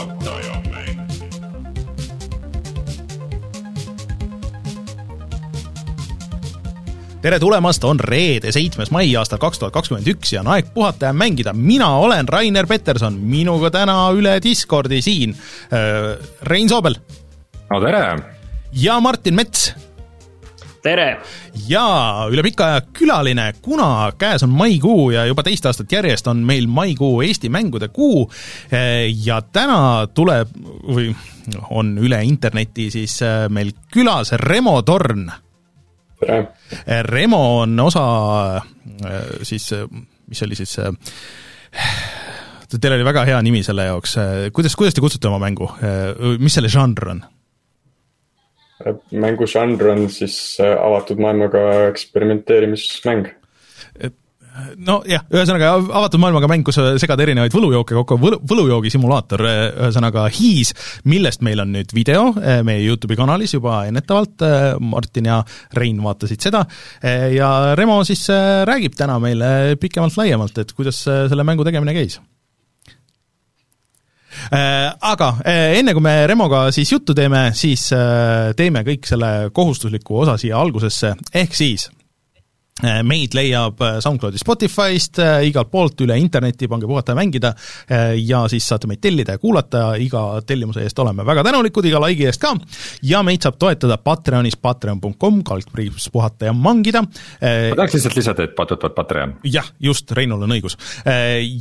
puhataja mäng. tere tulemast, on reede, seitsmes mai aastal kaks tuhat kakskümmend üks ja on aeg puhata ja mängida. mina olen Rainer Peterson, minuga täna üle Discordi siin äh, Rein Soobel no tere! ja Martin Mets tere! ja üle pika aja külaline, kuna käes on maikuu ja juba teist aastat järjest on meil maikuu Eesti mängude kuu eh, ja täna tuleb või on üle interneti siis eh, meil külas Remo Torn. tere! Remo on osa eh, siis, mis see oli siis, teil oli väga hea nimi selle jaoks, kuidas, kuidas te kutsute oma mängu, mis selle žanr on? Mängu žanr on siis äh, avatud maailmaga eksperimenteerimismäng. nojah, ühesõnaga avatud maailmaga mäng, kus sa segad erinevaid võlujooke kokku, võlu, võlujoogi simulaator, ühesõnaga Hiis, millest meil on nüüd video meie Youtube'i kanalis juba ennetavalt, Martin ja Rein vaatasid seda ja Remo siis räägib täna meile pikemalt-laiemalt, et kuidas selle mängu tegemine käis Äh, aga äh, enne kui me Remoga siis juttu teeme, siis äh, teeme kõik selle kohustusliku osa siia algusesse, ehk siis äh, meid leiab äh, SoundCloudi Spotify'st, igalt poolt üle interneti, pange puhata ja mängida ja siis saate meid tellida ja kuulata, iga tellimuse eest oleme väga tänulikud, iga like'i eest ka ja meid saab toetada Patreonis patreon.com, kaldkriips puhata ja mangida ma tahaks lihtsalt lisada, et patut-pat Patreon. jah, just, Reinul on õigus.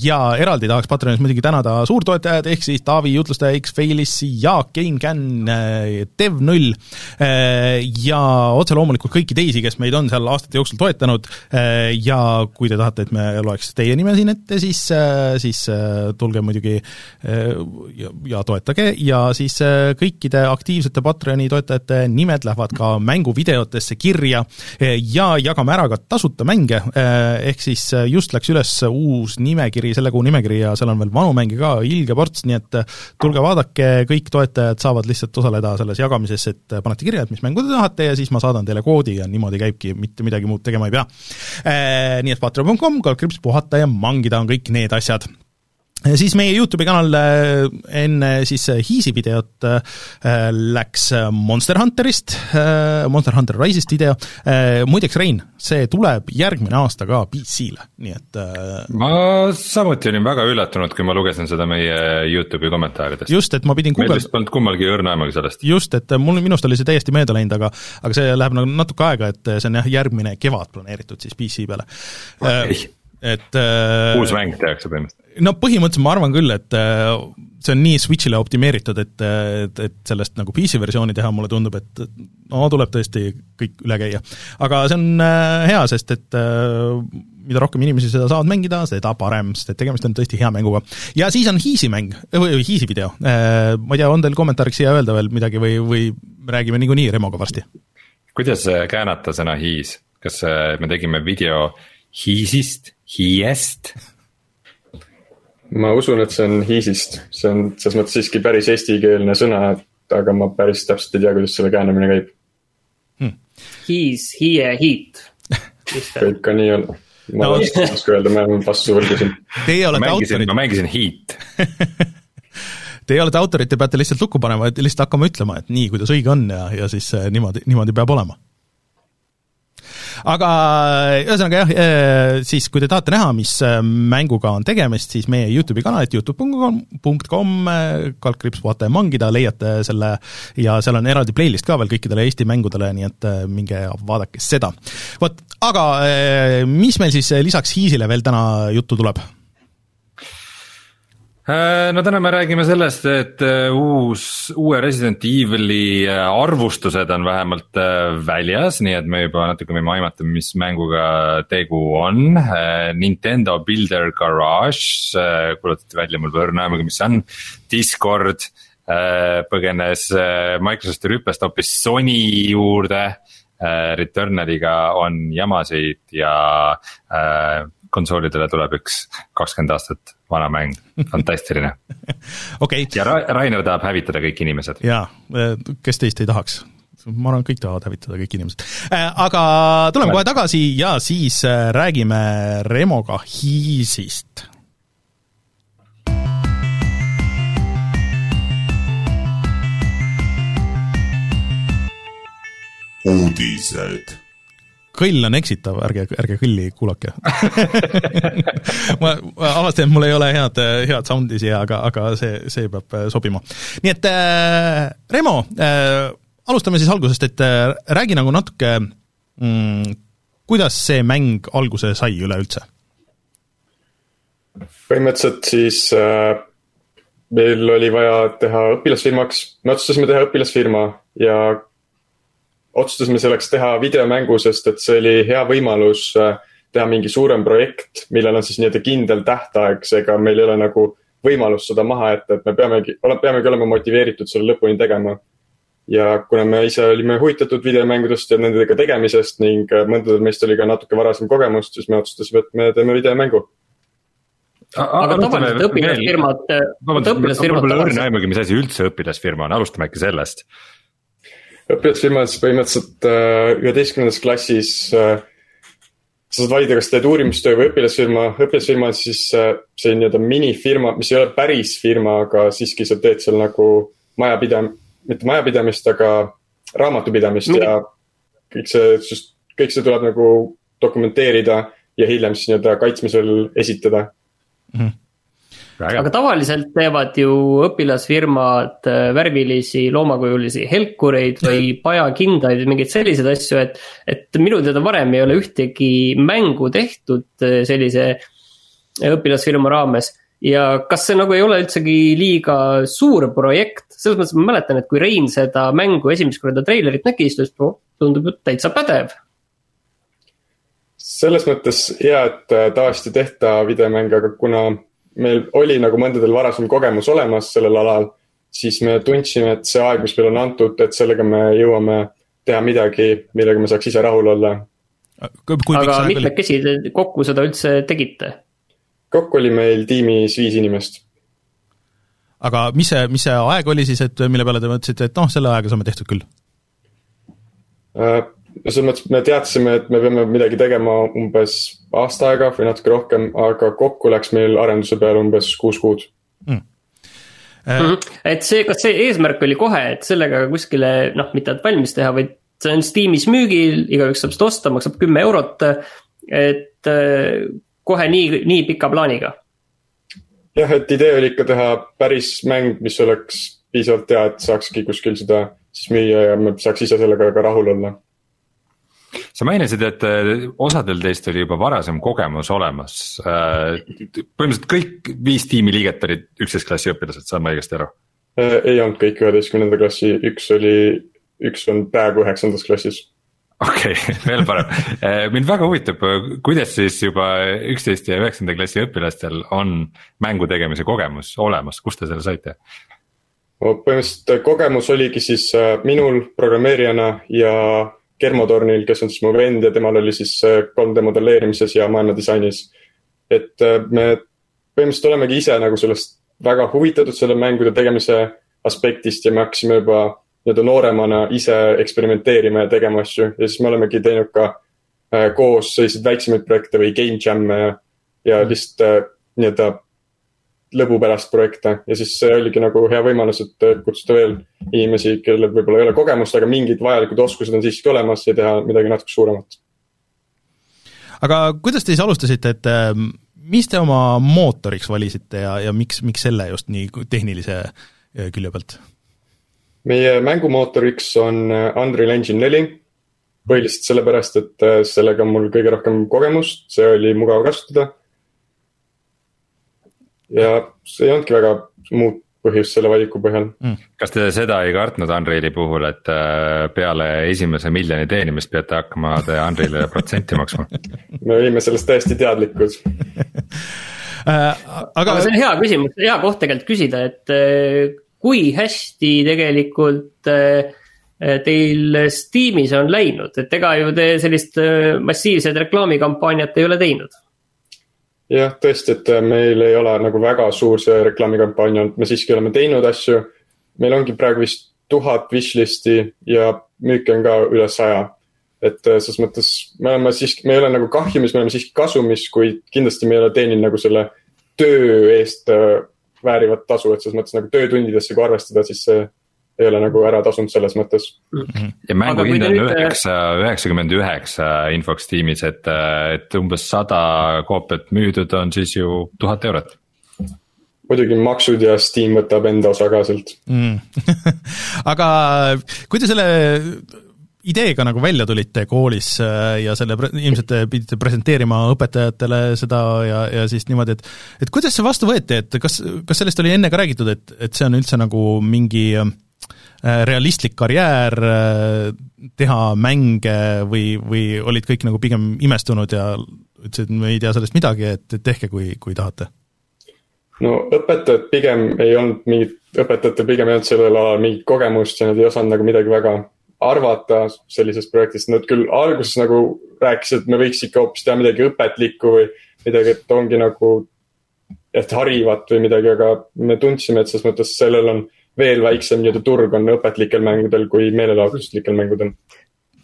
Ja eraldi tahaks Patreonis muidugi tänada suurtoetajad, ehk siis Taavi, jutlustaja X, Feilis, Jaak, Kein Känn, Dev0 ja otse loomulikult kõiki teisi, kes meid on seal aastate jooksul toetanud ja kui te tahate, et me loeks teie nime siin ette, siis, siis tulge muidugi ja, ja toetage ja siis kõikide aktiivsete Patreoni toetajate nimed lähevad ka mänguvideotesse kirja ja jagame ära ka tasuta mänge, ehk siis just läks üles uus nimekiri, selle kuu nimekiri ja seal on veel vanu mänge ka ilge ports, nii et tulge vaadake, kõik toetajad saavad lihtsalt osaleda selles jagamises, et panete kirja, et mis mängu te tahate ja siis ma saadan teile koodi ja niimoodi käibki, mitte midagi muud tegema ei pea. Nii et patreon.com, kaldkriips puhata ja mangida on kõik need asjad siis meie Youtube'i kanal äh, enne siis Hiisi videot äh, läks Monster Hunterist, Monster Hunter Rise'ist video, muideks Rein, see tuleb järgmine aasta ka PC-le, nii et äh, ma samuti olin väga üllatunud, kui ma lugesin seda meie Youtube'i kommentaaridest. just, et ma pidin meil guugelda vist polnud kummalgi õrna aimugi sellest. just, et mul, minust oli see täiesti mööda läinud, aga aga see läheb nagu natuke aega, et see on jah, järgmine kevad planeeritud siis PC peale Okei. et äh, uus mäng tehakse põhimõtteliselt. No põhimõtteliselt ma arvan küll, et äh, see on nii Switch'ile optimeeritud, et, et, et sellest nagu PC versiooni teha, mulle tundub, et no tuleb tõesti kõik üle käia. aga see on äh, hea, sest et äh, mida rohkem inimesi seda saavad mängida, seda parem, sest et tegemist on tõesti hea mänguga. ja siis on Hiisi mäng, või Hiisi video. Ma ei tea, on teil kommentaariks siia öelda veel midagi või, või räägime niikuinii Remoga varsti? kuidas käänata sõna hiis, kas äh, me tegime video hiisist, hiiest? Ma usun, et see on hiisist, see on selles mõttes siiski päris eestikeelne sõna, et aga ma päris täpselt ei tea, kuidas selle käändamine käib. He's here heat. võib ka nii olla. ma No- ei oska öelda, ma olen vastuse võlgu siin. Teie ma olete mängisin, autorid ma, mängisin Heat. teie olete autorid, te peate lihtsalt lukku panema, et lihtsalt hakkama ütlema, et nii, kuidas õige on ja, ja siis äh, niimoodi, niimoodi peab olema aga ühesõnaga jah, siis kui te tahate näha, mis äh, mänguga on tegemist, siis meie Youtube'i kanalit Youtube.com, kaldkriips puhata ja mangida, leiate selle ja seal on eraldi playlist ka veel kõikidele Eesti mängudele, nii et äh, minge vaadake seda. vot, aga äh, mis meil siis lisaks Hiisile veel täna juttu tuleb? Äh, no täna me räägime sellest, et äh, uus, uue Resident Evil'i äh, arvustused on vähemalt äh, väljas, nii et me juba natuke võime aimata, mis mänguga tegu on. Nintendo Builder Garage kuulutati välja, mul pole õrna aimugi, mis see on. Discord põgenes Microsofti rüpest hoopis Sony juurde. Returnaliga on jamasid ja äh, konsoolidele tuleb üks kakskümmend aastat vana mäng, fantastiline okay.. ja Ra Rainer tahab hävitada kõik inimesed. jaa, kes teist ei tahaks? ma arvan, kõik tahavad hävitada, kõik inimesed. Äh, aga tuleme kohe tagasi ja siis äh, räägime Remoga Hiisist uudised kõll on eksitav, ärge, ärge kõlli kuulake ma, ma avastasin, et mul ei ole head, head sound'i siia, aga, aga see, see peab äh, sobima. nii et äh, Remo äh,, alustame siis algusest, et äh, räägi nagu natuke mm, kuidas see mäng alguse sai üleüldse? põhimõtteliselt siis äh, meil oli vaja teha õpilasfirmaks, me otsustasime teha õpilasfirma ja otsustasime selleks teha videomängu, sest et see oli hea võimalus äh, teha mingi suurem projekt, millel on siis nii-öelda kindel tähtaeg, seega meil ei ole nagu võimalust seda maha jätta, et me peamegi, peamegi olema motiveeritud selle lõpuni tegema. ja kuna me ise olime huvitatud videomängudest ja nendega tegemisest ning äh, mõndadel meist oli ka natuke varasem kogemust, siis me otsustasime, et me teeme videomängu aga tavaliselt õpilasfirmad. vabandust, mul pole õrna aimugi, mis asi üldse õpilasfirma on, alustame äkki sellest õpilasfirmas põhimõtteliselt äh, üheteistkümnendas klassis äh, sa saad valida, kas teed uurimistöö või õpilasfirma, õpilasfirma on siis äh, see nii-öelda minifirma, mis ei ole päris firma, aga siiski sa teed seal nagu majapidam-, mitte majapidamist, aga raamatupidamist Mini... ja kõik see, kõik see tuleb nagu dokumenteerida ja hiljem siis nii-öelda kaitsmisel esitada mm. -hmm aga tavaliselt teevad ju õpilasfirmad äh, värvilisi loomakujulisi helkureid või pajakindaid või mingeid selliseid asju, et. et minu teada varem ei ole ühtegi mängu tehtud äh, sellise õpilasfirma raames. ja kas see nagu ei ole üldsegi liiga suur projekt, selles mõttes ma mäletan, et kui Rein seda mängu esimest korda treilerit nägi, siis ta ütles, et tundub täitsa pädev selles mõttes hea, et äh, tavaliselt ei tehta videomänge, aga kuna meil oli nagu mõndadel varasem kogemus olemas sellel alal, siis me tundsime, et see aeg, mis meile on antud, et sellega me jõuame teha midagi, millega me saaks ise rahul olla. aga mitmekesi te kokku seda üldse tegite? kokku oli meil tiimis viis inimest. aga mis see, mis see aeg oli siis, et mille peale te mõtlesite, et noh, selle ajaga saame tehtud küll uh,? Selles mõttes me teadsime, et me peame midagi tegema umbes aasta aega või natuke rohkem, aga kokku läks meil arenduse peale umbes kuus kuud mm.. Mm -hmm. et see, kas see eesmärk oli kohe, et sellega kuskile noh, mitte et valmis teha, vaid see on Steamis müügil, igaüks saab seda osta, maksab kümme eurot. et äh, kohe nii, nii pika plaaniga. jah, et idee oli ikka teha päris mäng, mis oleks piisavalt hea, et saakski kuskil seda siis müüa ja me saaks ise sellega ka rahul olla sa mainisid, et äh, osadel teist oli juba varasem kogemus olemas. Äh, põhimõtteliselt kõik viis tiimiliiget olid üksteist klassi õpilased, saan ma õigesti aru? Äh, ei olnud kõik üheteistkümnenda klassi, üks oli, üks on praegu üheksandas klassis okei okay, veel parem, mind väga huvitab, kuidas siis juba üksteist ja üheksanda klassi õpilastel on mängu tegemise kogemus olemas, kust te selle saite? põhimõtteliselt kogemus oligi siis minul programmeerijana ja Germotornil, kes on siis mu vend ja temal oli siis 3D modelleerimises ja maailmadisainis. et äh, me põhimõtteliselt olemegi ise nagu sellest väga huvitatud selle mängude tegemise aspektist ja me hakkasime juba nii-öelda nooremana ise eksperimenteerima ja tegema asju ja siis me olemegi teinud ka äh, koos selliseid väiksemaid projekte või game jam'e ja, ja lihtsalt äh, nii-öelda lõbu pärast projekte ja siis see oligi nagu hea võimalus, et kutsuda veel inimesi, kellel võib-olla ei ole kogemust, aga mingid vajalikud oskused on siiski olemas ja teha midagi natuke suuremat. aga kuidas te siis alustasite, et ähm, mis te oma mootoriks valisite ja, ja miks, miks selle just nii tehnilise äh, külje pealt? meie mängumootoriks on äh, Unreal Engine neli, põhiliselt sellepärast, et äh, sellega on mul kõige rohkem kogemust, see oli mugav kasutada ja see ei olnudki väga muud põhjust selle valiku põhjal. Mm.. kas te seda ei kartnud Unreali puhul, et äh, peale esimese miljoni teenimist peate hakkama te Unrealile protsenti maksma? me olime sellest täiesti teadlikud. Äh, aga... aga see on hea küsimus, hea koht tegelikult küsida, et äh, kui hästi tegelikult teil Steamis on läinud, et ega ju te sellist massiivset reklaamikampaaniat ei ole teinud jah, tõesti, et äh, meil ei ole nagu väga suur see reklaamikampaania olnud, me siiski oleme teinud asju. meil ongi praegu vist tuhat wishlist'i ja müüke on ka üle saja. et äh, selles mõttes me oleme siiski, me ei ole nagu kahjumis, me oleme siiski kasumis, kuid kindlasti me ei ole teeninud nagu selle töö eest äh, väärivat tasu, et selles mõttes nagu töötundidesse kui arvestada, siis see ei ole nagu ära tasunud selles mõttes. ja mängu hind on üheksa, üheksakümmend üheksa infoks tiimis, et, et umbes sada koopiat müüdud on siis ju tuhat eurot muidugi maksud ja Steam võtab enda osa ka sealt mm. aga kui te selle ideega nagu välja tulite koolis äh, ja selle ilmselt pidite presenteerima õpetajatele seda ja, ja siis niimoodi, et et kuidas see vastu võeti, et kas, kas sellest oli enne ka räägitud, et, et see on üldse nagu mingi äh, realistlik karjäär, äh, teha mänge või, või olid kõik nagu pigem imestunud ja ütlesid, me ei tea sellest midagi, et tehke, kui, kui tahate? no õpetajad pigem ei olnud mingit, õpetajatel pigem ei olnud sellel alal mingit kogemust ja nad ei osanud nagu midagi väga arvata sellisest projektist, nad küll alguses nagu rääkisid, et me võiks ikka hoopis teha midagi õpetlikku või midagi, et ongi nagu, et harivat või midagi, aga me tundsime, et selles mõttes sellel on veel väiksem nii-öelda turg on õpetlikel mängudel kui meelelahutuslikel mängudel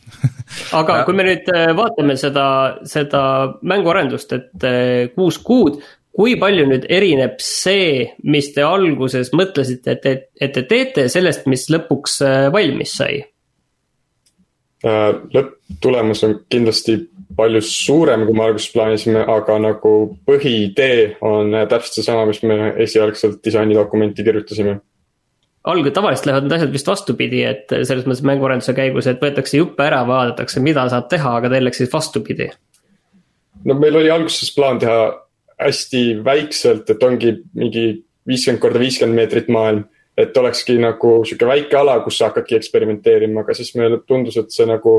aga kui me nüüd äh, vaatame seda, seda mänguarendust, et äh, kuus kuud, kui palju nüüd erineb see, mis te alguses mõtlesite, et, et, et te teete sellest, mis lõpuks äh, valmis sai? Lõpptulemus on kindlasti palju suurem, kui me alguses plaanisime, aga nagu põhiidee on täpselt seesama, mis me esialgselt disainidokumenti kirjutasime algul tavaliselt lähevad need asjad vist vastupidi, et selles mõttes mänguarenduse käigus, et võetakse juppe ära, vaadatakse, mida saab teha, aga teil läks siis vastupidi. no meil oli alguses plaan teha hästi väikselt, et ongi mingi viiskümmend korda viiskümmend meetrit maailm. et olekski nagu sihuke väike ala, kus sa hakkadki eksperimenteerima, aga siis meile tundus, et see nagu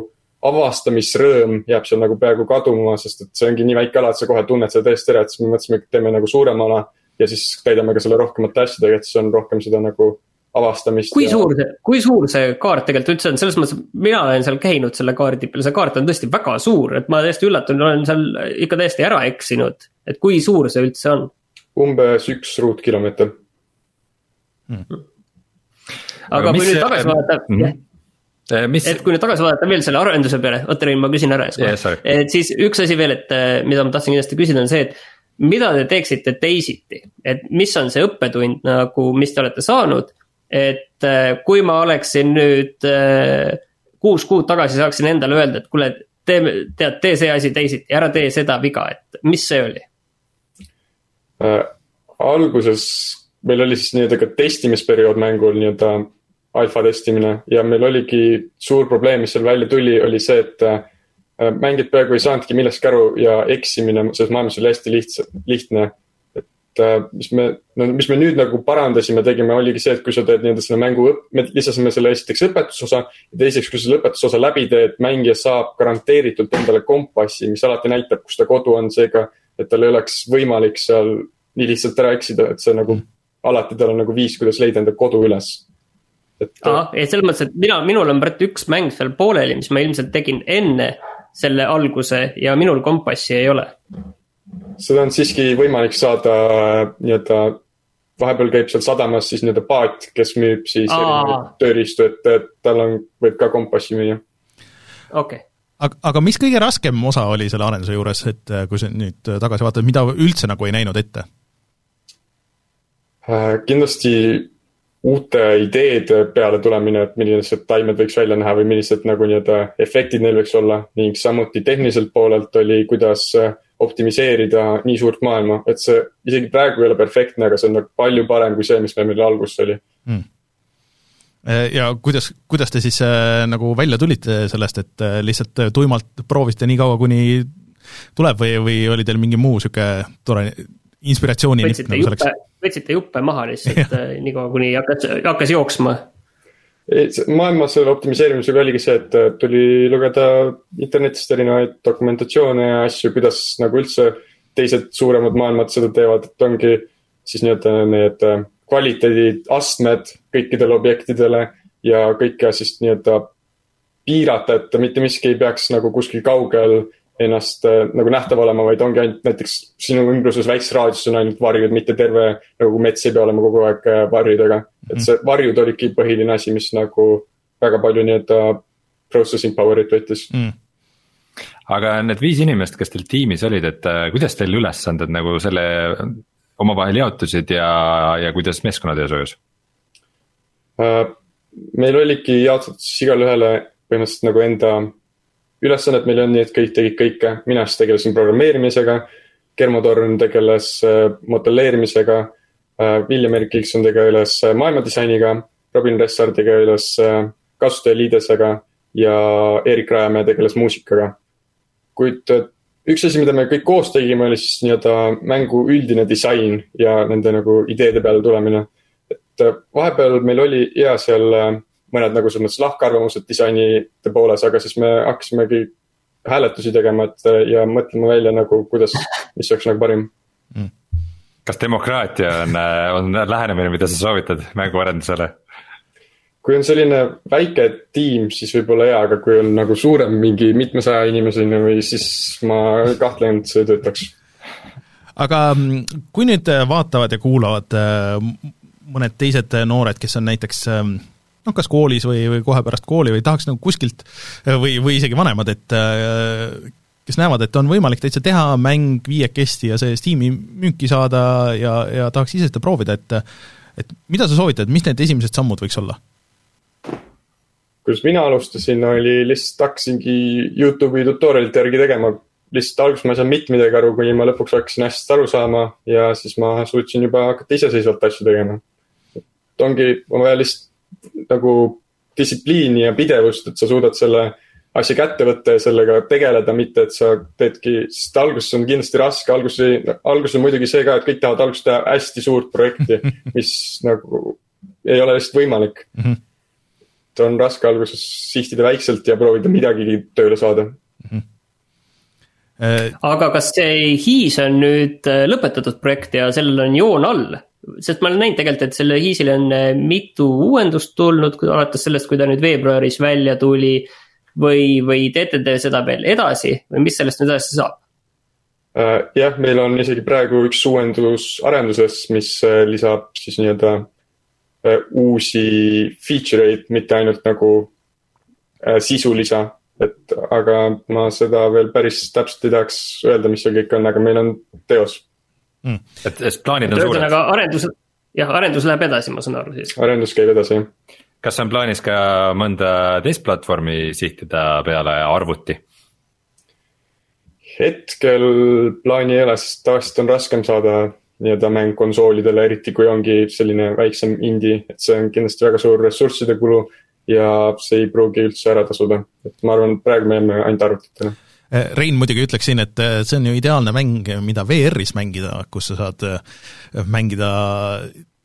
avastamisrõõm jääb seal nagu peaaegu kaduma, sest et see ongi nii väike ala, et sa kohe tunned seda täiesti ära, et siis me mõtlesime, et teeme nagu suurema ala. ja siis täidame ka selle rohkemate asjadega, et siis on rohkem seda nagu avastamist. kui ja... suur see, kui suur see kaart tegelikult üldse on, selles mõttes, mina olen seal käinud selle kaardi peal, see kaart on tõesti väga suur, et ma täiesti üllatunud olen seal ikka täiesti ära eksinud. et kui suur see üldse on? umbes üks ruutkilomeeter hmm.. aga kui nüüd tagasi vaadata mm, -hmm. Mis... et kui nüüd tagasi vaadata veel selle arenduse peale, oota Rein, ma küsin ära siis yeah,. et siis üks asi veel, et mida ma tahtsin kindlasti küsida, on see, et mida te teeksite teisiti, et mis on see õppetund nagu, mis te olete saanud et äh, kui ma oleksin nüüd äh, kuus kuud tagasi saaksin endale öelda, et kuule, tee, tead, tee see asi teisiti, ära tee seda viga, et mis see oli äh,? alguses meil oli siis nii-öelda ka testimisperiood mängul, nii-öelda alfa testimine ja meil oligi suur probleem, mis seal välja tuli, oli see, et äh, mängijad peaaegu ei saanudki millestki aru ja eksimine selles maailmas oli hästi lihtsa, lihtne et äh, mis me, no mis me nüüd nagu parandasime, tegime, oligi see, et kui sa teed nii-öelda selle mängu, me lisasime selle esiteks õpetusosa. ja teiseks, kui sa selle õpetusosa läbi teed, mängija saab garanteeritult endale kompassi, mis alati näitab, kus ta kodu on, seega. et tal ei oleks võimalik seal nii lihtsalt ära eksida, et see nagu alati tal on nagu viis, kuidas leida enda kodu üles. et. ahah, et selles mõttes, et mina, minul on praegu üks mäng seal pooleli, mis ma ilmselt tegin enne selle alguse ja minul kompassi ei ole seda on siiski võimalik saada nii-öelda, vahepeal käib seal sadamas siis nii-öelda paat, kes müüb siis tööriistu, et, et tal on, võib ka kompassi müüa. okei okay aga, aga mis kõige raskem osa oli selle arenduse juures, et äh, kui sa nüüd tagasi vaatad, mida üldse nagu ei näinud ette? Äh, kindlasti uute ideede peale tulemine, et millised taimed võiks välja näha või millised nagu nii-öelda efektid neil võiks olla ning samuti tehniliselt poolelt oli, kuidas äh, optimiseerida nii suurt maailma, et see isegi praegu ei ole perfektne, aga see on nagu palju parem kui see, mis meil alguses oli. Hmm ja kuidas, kuidas te siis äh, nagu välja tulite sellest, et äh, lihtsalt tuimalt proovisite nii kaua, kuni tuleb või, või oli teil mingi muu sihuke tore inspiratsiooni võtsite nagu juppe, võtsite juppe maha lihtsalt nii kaua, kuni hakkas, hakkas jooksma maailmas selle optimiseerimisega oligi see, et äh, tuli lugeda internetist erinevaid dokumentatsioone ja asju, kuidas nagu üldse teised suuremad maailmad seda teevad, et ongi siis nii-öelda need äh, kvaliteediastmed kõikidele objektidele ja kõike siis nii-öelda piirata, et mitte miski ei peaks nagu kuskil kaugel ennast äh, nagu nähtav olema, vaid ongi ainult näiteks sinu ümbruses väikses raadiuses on ainult varjud, mitte terve nagu mets ei pea olema kogu aeg äh, varjudega. et see varjud olidki põhiline asi, mis nagu väga palju nii-öelda processing power'it võttis. Mm aga need viis inimest, kes teil tiimis olid, et äh, kuidas teil ülesanded nagu selle omavahel jaotusid ja, ja kuidas meeskonnatöö sujus meil oligi jaotatud siis igale ühele põhimõtteliselt nagu enda ülesanded meil on nii, et kõik tegid kõike, mina siis tegelesin programmeerimisega. Germo Torn tegeles äh, modelleerimisega. William Erik Kilkson tegeles maailmadisainiga, Robin Ressar tegeles kasutajaliidesega ja Erik Rajamäe tegeles muusikaga. kuid üks asi, mida me kõik koos tegime, oli siis nii-öelda mängu üldine disain ja nende nagu ideede peale tulemine et äh, vahepeal meil oli ja seal äh, mõned nagu selles mõttes lahkarvamused disainide pooles, aga siis me hakkasimegi hääletusi tegema, et äh, ja mõtlema välja nagu, kuidas, mis oleks nagu parim mm. kas demokraatia on, on lähenemine, mida sa soovitad mänguarendusele? kui on selline väike tiim, siis võib-olla jaa, aga kui on nagu suurem, mingi mitmesaja inimeseni või siis ma kahtlen, et see töötaks aga mm, kui nüüd vaatavad ja kuulavad mõned teised noored, kes on näiteks ähm, noh, kas koolis või, või kohe pärast kooli või tahaks nagu kuskilt või, või isegi vanemad, et äh, kes näevad, et on võimalik täitsa teha mäng viiekesti ja see Steam'i müüki saada ja, ja tahaks ise seda proovida, et et mida sa soovitad, mis need esimesed sammud võiks olla? kuidas mina alustasin, oli lihtsalt hakkasingi Youtube'i tutorial'ite järgi tegema. lihtsalt alguses ma ei saanud mitte midagi aru, kuni ma lõpuks hakkasin hästi aru saama ja siis ma suutsin juba hakata iseseisvalt asju tegema ongi, on vaja lihtsalt nagu distsipliini ja pidevust, et sa suudad selle asja kätte võtta ja sellega tegeleda, mitte et sa teedki, sest alguses on kindlasti raske, alguses, alguses on muidugi see ka, et kõik tahavad alguses teha hästi suurt projekti, mis nagu ei ole lihtsalt võimalik mm. -hmm. et on raske alguses sihtida väikselt ja proovida midagigi tööle saada mm. -hmm aga kas see Hiis on nüüd äh, lõpetatud projekt ja sellel on joon all? Sest ma olen näinud tegelikult, et selle Hiisile on äh, mitu uuendust tulnud, alates sellest, kui ta nüüd veebruaris välja tuli. või, või teete te seda veel edasi või mis sellest nüüd edasi saab? Uh, jah, meil on isegi praegu üks uuendus arenduses, mis uh, lisab siis nii-öelda uusi feature eid, mitte ainult nagu sisulisa. et aga ma seda veel päris täpselt ei tahaks öelda, mis seal kõik on, aga meil on teos mm.. et, et plaanid on suured. ühesõnaga arendus, jah, arendus läheb edasi, ma saan aru siis. arendus käib edasi, jah. kas on plaanis ka mõnda teist platvormi sihtida peale arvuti? hetkel plaani ei ole, sest tavaliselt on raskem saada nii-öelda mäng konsoolidele, eriti kui ongi selline väiksem indie, et see on kindlasti väga suur ressursside kulu ja see ei pruugi üldse ära tasuda, et ma arvan, et praegu me jääme ainult arvutitele Rein muidugi ütleks siin, et eh, see on ju ideaalne mäng, mida VR-is mängida, kus sa saad eh, mängida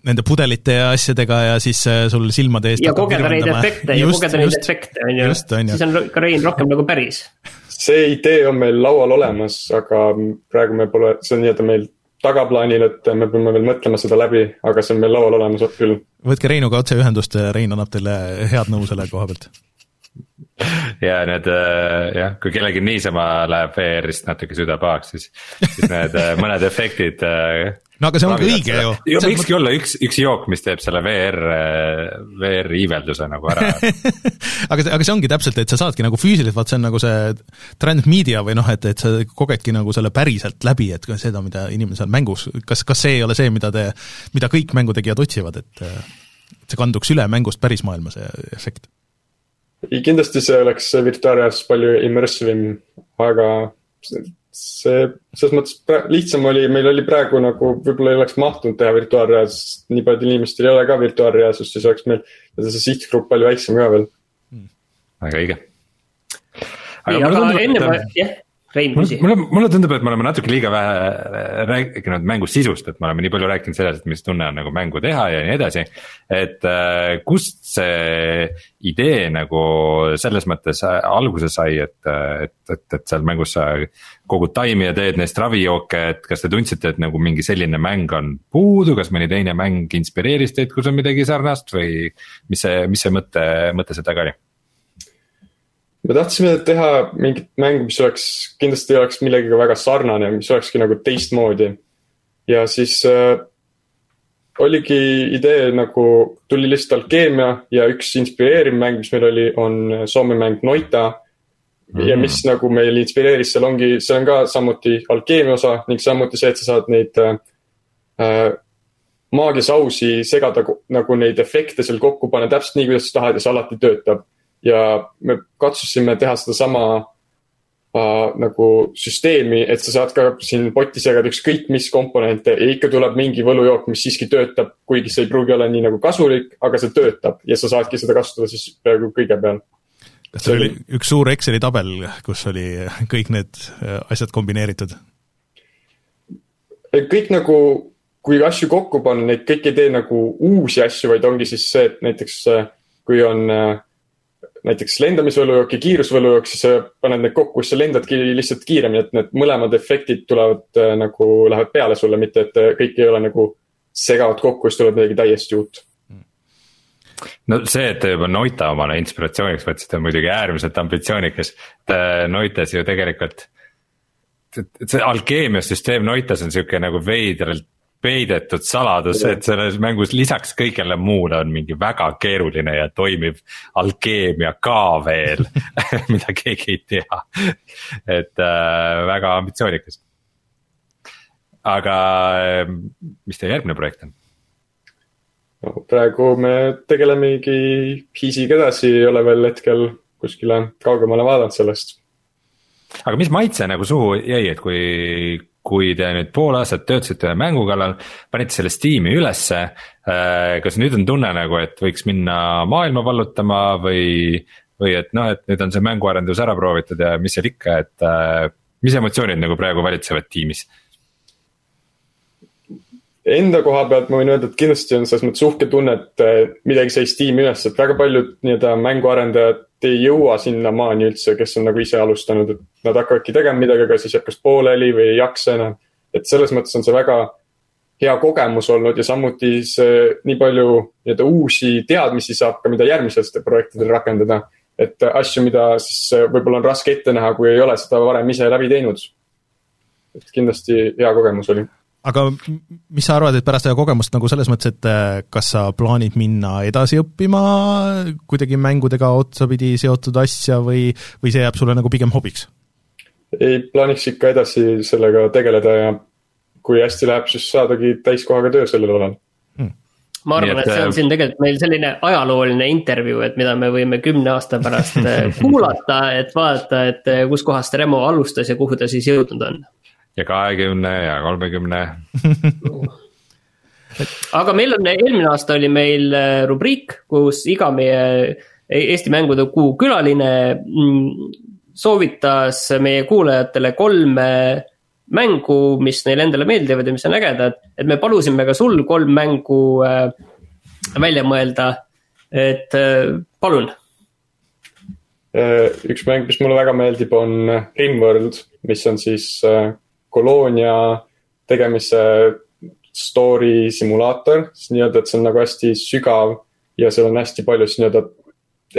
nende pudelite ja asjadega ja siis sul silmade eest ja kogeda neid efekte ja kogeda neid efekte, on ju. siis on ka Rein rohkem nagu päris. see idee on meil laual olemas, aga praegu me pole, see on nii-öelda meil tagaplaanil, et me peame veel mõtlema seda läbi, aga see on meil laual olemas küll. võtke Reinuga otse ühendust, Rein annab teile head nõu selle koha pealt ja need äh, jah, kui kellelgi niisama läheb VR-ist natuke süda pahaks, siis, siis need äh, mõned efektid. Äh, no aga see ongi õige ju. võikski olla üks, üks jook, mis teeb selle VR, VR iivelduse nagu ära aga see, aga see ongi täpselt, et sa saadki nagu füüsiliselt, vaat see on nagu see transmedia või noh, et, et sa kogedki nagu selle päriselt läbi, et seda, mida inimene seal mängus, kas, kas see ei ole see, mida te, mida kõik mängutegijad otsivad, et et see kanduks üle mängust pärismaailma, see efekt kindlasti see oleks virtuaalreaalsus palju immersive im, aga see, selles mõttes lihtsam oli, meil oli praegu nagu võib-olla ei oleks mahtunud teha virtuaalreaalsust, nii paljudel inimestel ei ole ka virtuaalreaalsust, siis oleks meil see sihtgrupp palju väiksem ka veel. Hmm.. väga õige. aga, aga enne ma, jah Rein, küsi. mulle, mulle tundub, et me oleme natuke liiga vähe rääkinud mängu sisust, et me oleme nii palju rääkinud sellest, mis tunne on nagu mängu teha ja nii edasi. et äh, kust see idee nagu selles mõttes alguse sai, et, et, et, et seal mängus sa kogud taimi ja teed neist ravijooke, et kas te tundsite, et nagu mingi selline mäng on puudu, kas mõni teine mäng inspireeris teid, kus on midagi sarnast või mis see, mis see mõte, mõte seal taga oli? Me tahtsime teha mingit mängu, mis oleks, kindlasti oleks millegagi väga sarnane, mis olekski nagu teistmoodi. ja siis äh, oligi idee nagu, tuli lihtsalt alkeemia ja üks inspireeriv mäng, mis meil oli, on Soome mäng Noita mm.. ja mis nagu meil inspireeris, seal ongi, see on ka samuti alkeemia osa ning samuti see, et sa saad neid äh, maagiasausi segada nagu neid efekte seal kokku panna täpselt nii, kuidas sa tahad ja see alati töötab. Ja me katsusime teha sedasama äh, nagu süsteemi, et sa saad ka siin potti segada ükskõik mis komponente ja ikka tuleb mingi võlujook, mis siiski töötab, kuigi see ei pruugi olla nii nagu kasulik, aga see töötab ja sa saadki seda kasutada siis peaaegu kõige peal kas see oli üks suur Exceli tabel, kus oli kõik need äh, asjad kombineeritud? kõik nagu kui asju kokku panna, neid kõik ei tee nagu uusi asju, vaid ongi siis see, et näiteks äh, kui on äh, näiteks lendamisvõlujook ja kiirusvõlujook, siis paned need kokku, siis sa lendadki lihtsalt kiiremini, et need mõlemad efektid tulevad äh, nagu, lähevad peale sulle, mitte et kõik ei ole nagu segavad kokku, siis tuleb midagi täiesti uut no see, et te juba Noita omale inspiratsiooniks võtsite, on muidugi äärmiselt ambitsioonikas. Noitas ju tegelikult, see alkeemiasüsteem Noitas on sihuke nagu veidralt peidetud saladus, et selles mängus lisaks kõigele muule on mingi väga keeruline ja toimiv alkeemia ka veel mida keegi ei tea. et äh, väga ambitsioonikas. aga äh, mis teie järgmine projekt on? no praegu me tegelemegi Hiisiga edasi, ei ole veel hetkel kuskile kaugemale vaadanud sellest. aga mis maitse nagu suhu jäi, et kui kui te nüüd pool aastat töötasite ühe mängu kallal, panite selle Steam'i ülesse. Äh, kas nüüd on tunne nagu, et võiks minna maailma vallutama või, või et noh, et nüüd on see mänguarendus ära proovitud ja mis seal ikka, et äh, mis emotsioonid nagu praegu valitsevad tiimis? Enda koha pealt ma võin öelda, et kindlasti on selles mõttes uhke tunne, et äh, midagi sai Steam'i üles, et väga paljud nii-öelda mänguarendajad ei jõua sinnamaani üldse, kes on nagu ise alustanud, et nad hakkavadki tegema midagi, aga siis jääb kas pooleli või ei jaksa enam. et selles mõttes on see väga hea kogemus olnud ja samuti see nii palju nii-öelda uusi teadmisi saab ka, mida järgmistel projektidel rakendada. et asju, mida siis võib-olla on raske ette näha, kui ei ole seda varem ise läbi teinud. et kindlasti hea kogemus oli aga mis sa arvad, et pärast seda kogemust nagu selles mõttes, et äh, kas sa plaanid minna edasi õppima kuidagi mängudega otsapidi seotud asja või, või see jääb sulle nagu pigem hobiks? ei, plaaniks ikka edasi sellega tegeleda ja kui hästi läheb, siis saadagi täiskohaga töö sellel alal hmm. ma arvan, et see on äh, siin tegelikult meil selline ajalooline intervjuu, et mida me võime kümne aasta pärast äh, kuulata, et vaadata, et kuskohast Remo alustas ja kuhu ta siis jõudnud on ja kahekümne ja kolmekümne aga meil on, eelmine aasta oli meil äh, rubriik, kus iga meie Eesti mängude kuu külaline mm, soovitas meie kuulajatele kolme mängu, mis neile endale meeldivad ja mis on ägedad. et me palusime ka sul kolm mängu äh, välja mõelda, et äh, palun. üks mäng, mis mulle väga meeldib, on Rimworld, mis on siis koloonia tegemise story simulaator, siis nii-öelda, et see on nagu hästi sügav ja seal on hästi palju siis nii-öelda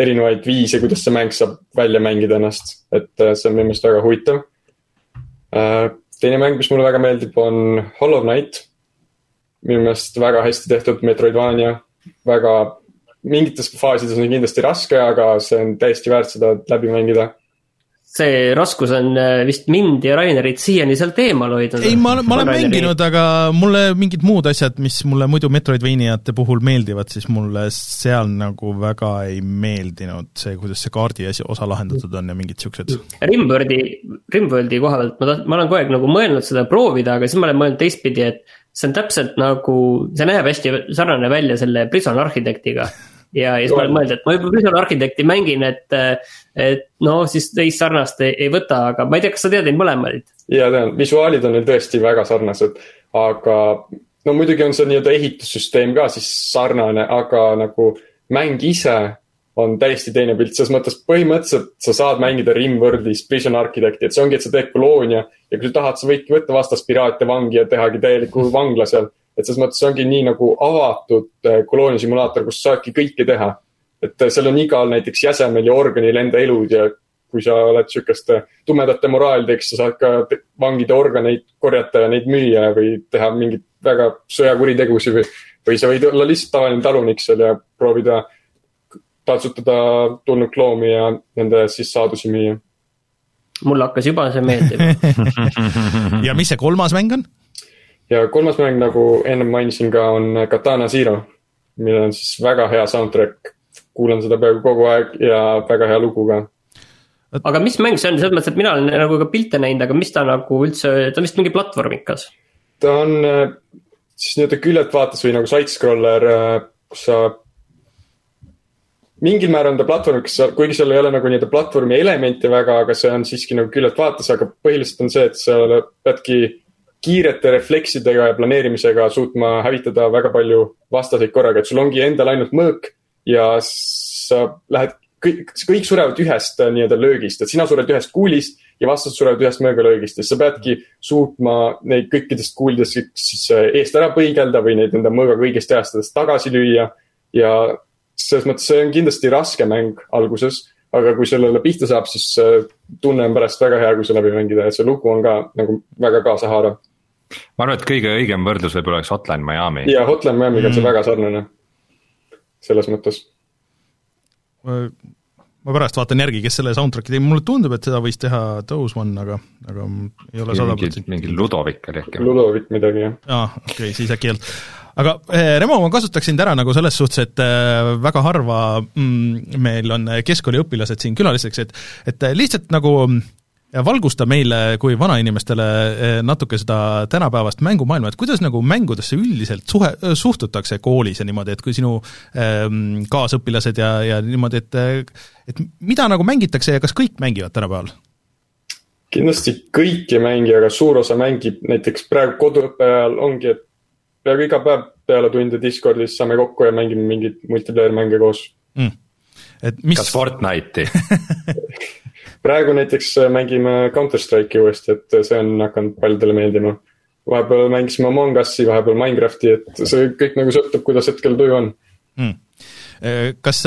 erinevaid viise, kuidas see mäng saab välja mängida ennast, et äh, see on minu meelest väga huvitav. Äh, teine mäng, mis mulle väga meeldib, on Hollow Knight. minu meelest väga hästi tehtud Metroidvania, väga, mingites faasides on kindlasti raske, aga see on täiesti väärt seda läbi mängida see raskus on äh, vist mind ja Rainerit siiani sealt eemal hoidnud. ei, ma, ma olen Raineri... mänginud, aga mulle mingid muud asjad, mis mulle muidu Metroidvaniate puhul meeldivad, siis mulle seal nagu väga ei meeldinud see, kuidas see kaardi asi, osa lahendatud on ja mingid siuksed. Rimworldi, Rimworldi koha pealt ma taht-, ma olen kogu aeg nagu mõelnud seda proovida, aga siis ma olen mõelnud teistpidi, et see on täpselt nagu, see näeb hästi sarnane välja selle Prison Architectiga ja, ja siis ma olen mõelnud, et ma juba Visual Architecti mängin, et, et no siis teist sarnast ei, ei võta, aga ma ei tea, kas sa tead neid mõlemaid? ja tean, visuaalid on neil tõesti väga sarnased, aga no muidugi on see nii-öelda ehitussüsteem ka siis sarnane, aga nagu mäng ise on täiesti teine pilt, selles mõttes põhimõtteliselt sa saad mängida Rimworldis Prison Architecti, et see ongi, et sa teed koloonia ja kui sa tahad, sa võidki võtta vastast piraate vangi ja tehagi täieliku vangla seal et selles mõttes see ongi nii nagu avatud äh, kolooniasimulaator, kus saadki kõike teha. et äh, seal on igal näiteks jäsemel ja organil enda elud ja kui sa oled sihukeste tumedate moraalideks, sa saad ka vangide organeid korjata ja neid müüa või teha mingeid väga sõjakuritegusid või, või sa võid olla lihtsalt tavaline talunik seal ja proovida taltsutada tulnud loomi ja nende siis saadusi müüa. mulle hakkas juba see meeldima ja mis see kolmas mäng on? Ja kolmas mäng, nagu ennem mainisin ka, on Katana Zero, millel on siis väga hea soundtrack. kuulan seda peaaegu kogu aeg ja väga hea lugu ka. aga mis mäng see on, selles mõttes, et mina olen nagu ka pilte näinud, aga mis ta nagu üldse, ta on vist mingi platvormikas? ta on äh, siis nii-öelda küljelt vaates või nagu side-scroller, äh, kus sa mingil määral on ta platvormiks, kuigi seal ei ole nagu nii-öelda platvormi elemente väga, aga see on siiski nagu küljelt vaates, aga põhiliselt on see, et sa peadki kiirete refleksidega ja planeerimisega suutma hävitada väga palju vastaseid korraga, et sul ongi endal ainult mõõk ja sa lähed, kõik, kõik surevad ühest nii-öelda löögist, et sina sured ühest kuulist ja vastased surevad ühest möögalöögist ja sa peadki suutma neid kõikidest kuulidest siis eest ära põigelda või neid enda mõõgaga õigesti ajastades tagasi lüüa. ja selles mõttes see on kindlasti raske mäng alguses, aga kui sellele pihta saab, siis tunne on pärast väga hea, kui see läbi mängida ja see lugu on ka nagu väga kaasahaarav ma arvan, et kõige õigem võrdlus võib-olla oleks Hotline Miami. ja Hotline Miami'ga on see mm. väga sarnane, selles mõttes. ma pärast vaatan järgi, kes selle soundtrack'i tegi, mulle tundub, et seda võis teha Those One, aga, aga ei ole sada protsenti. mingi Ludovik oli äkki. Ludovik midagi, jah. aa, okei okay,, siis äkki ei olnud aga eh, Remo, ma kasutaksin sind ära nagu selles suhtes, et eh, väga harva mm, meil on keskkooliõpilased siin külaliseks, et et lihtsalt nagu valgusta meile kui vanainimestele eh, natuke seda tänapäevast mängumaailma, et kuidas nagu mängudesse üldiselt suhe, suhtutakse koolis ja niimoodi, et kui sinu ähm, kaasõpilased ja, ja niimoodi, et et mida nagu mängitakse ja kas kõik mängivad tänapäeval? kindlasti kõik ei mängi, aga suur osa mängib, näiteks praegu koduõppe ajal ongi, et peaaegu iga päev peale tunde Discordis saame kokku ja mängime mingeid multiplayer mänge koos. Mm.. et mis kas Fortnite'i praegu näiteks äh, mängime Counter Strike'i uuesti, et äh, see on hakanud paljudele meeldima. vahepeal mängisime Among Us'i, vahepeal Minecrafti, et see kõik nagu sõltub, kuidas hetkel tuju on mm kas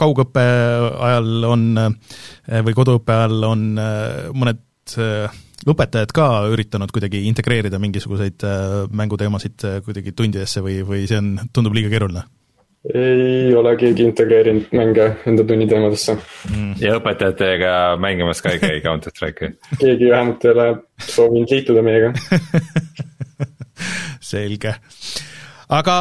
kaugõppe ajal on või koduõppe ajal on mõned õpetajad ka üritanud kuidagi integreerida mingisuguseid mänguteemasid kuidagi tundidesse või, või see on, tundub liiga keeruline? Ei ole keegi integreerinud mänge enda tunniteemadesse. Mm.. ja õpetajatega mängimas ka ei käi Counter Strike'i. Keegi vähemalt ei ole soovinud liituda meiega. Selge. Aga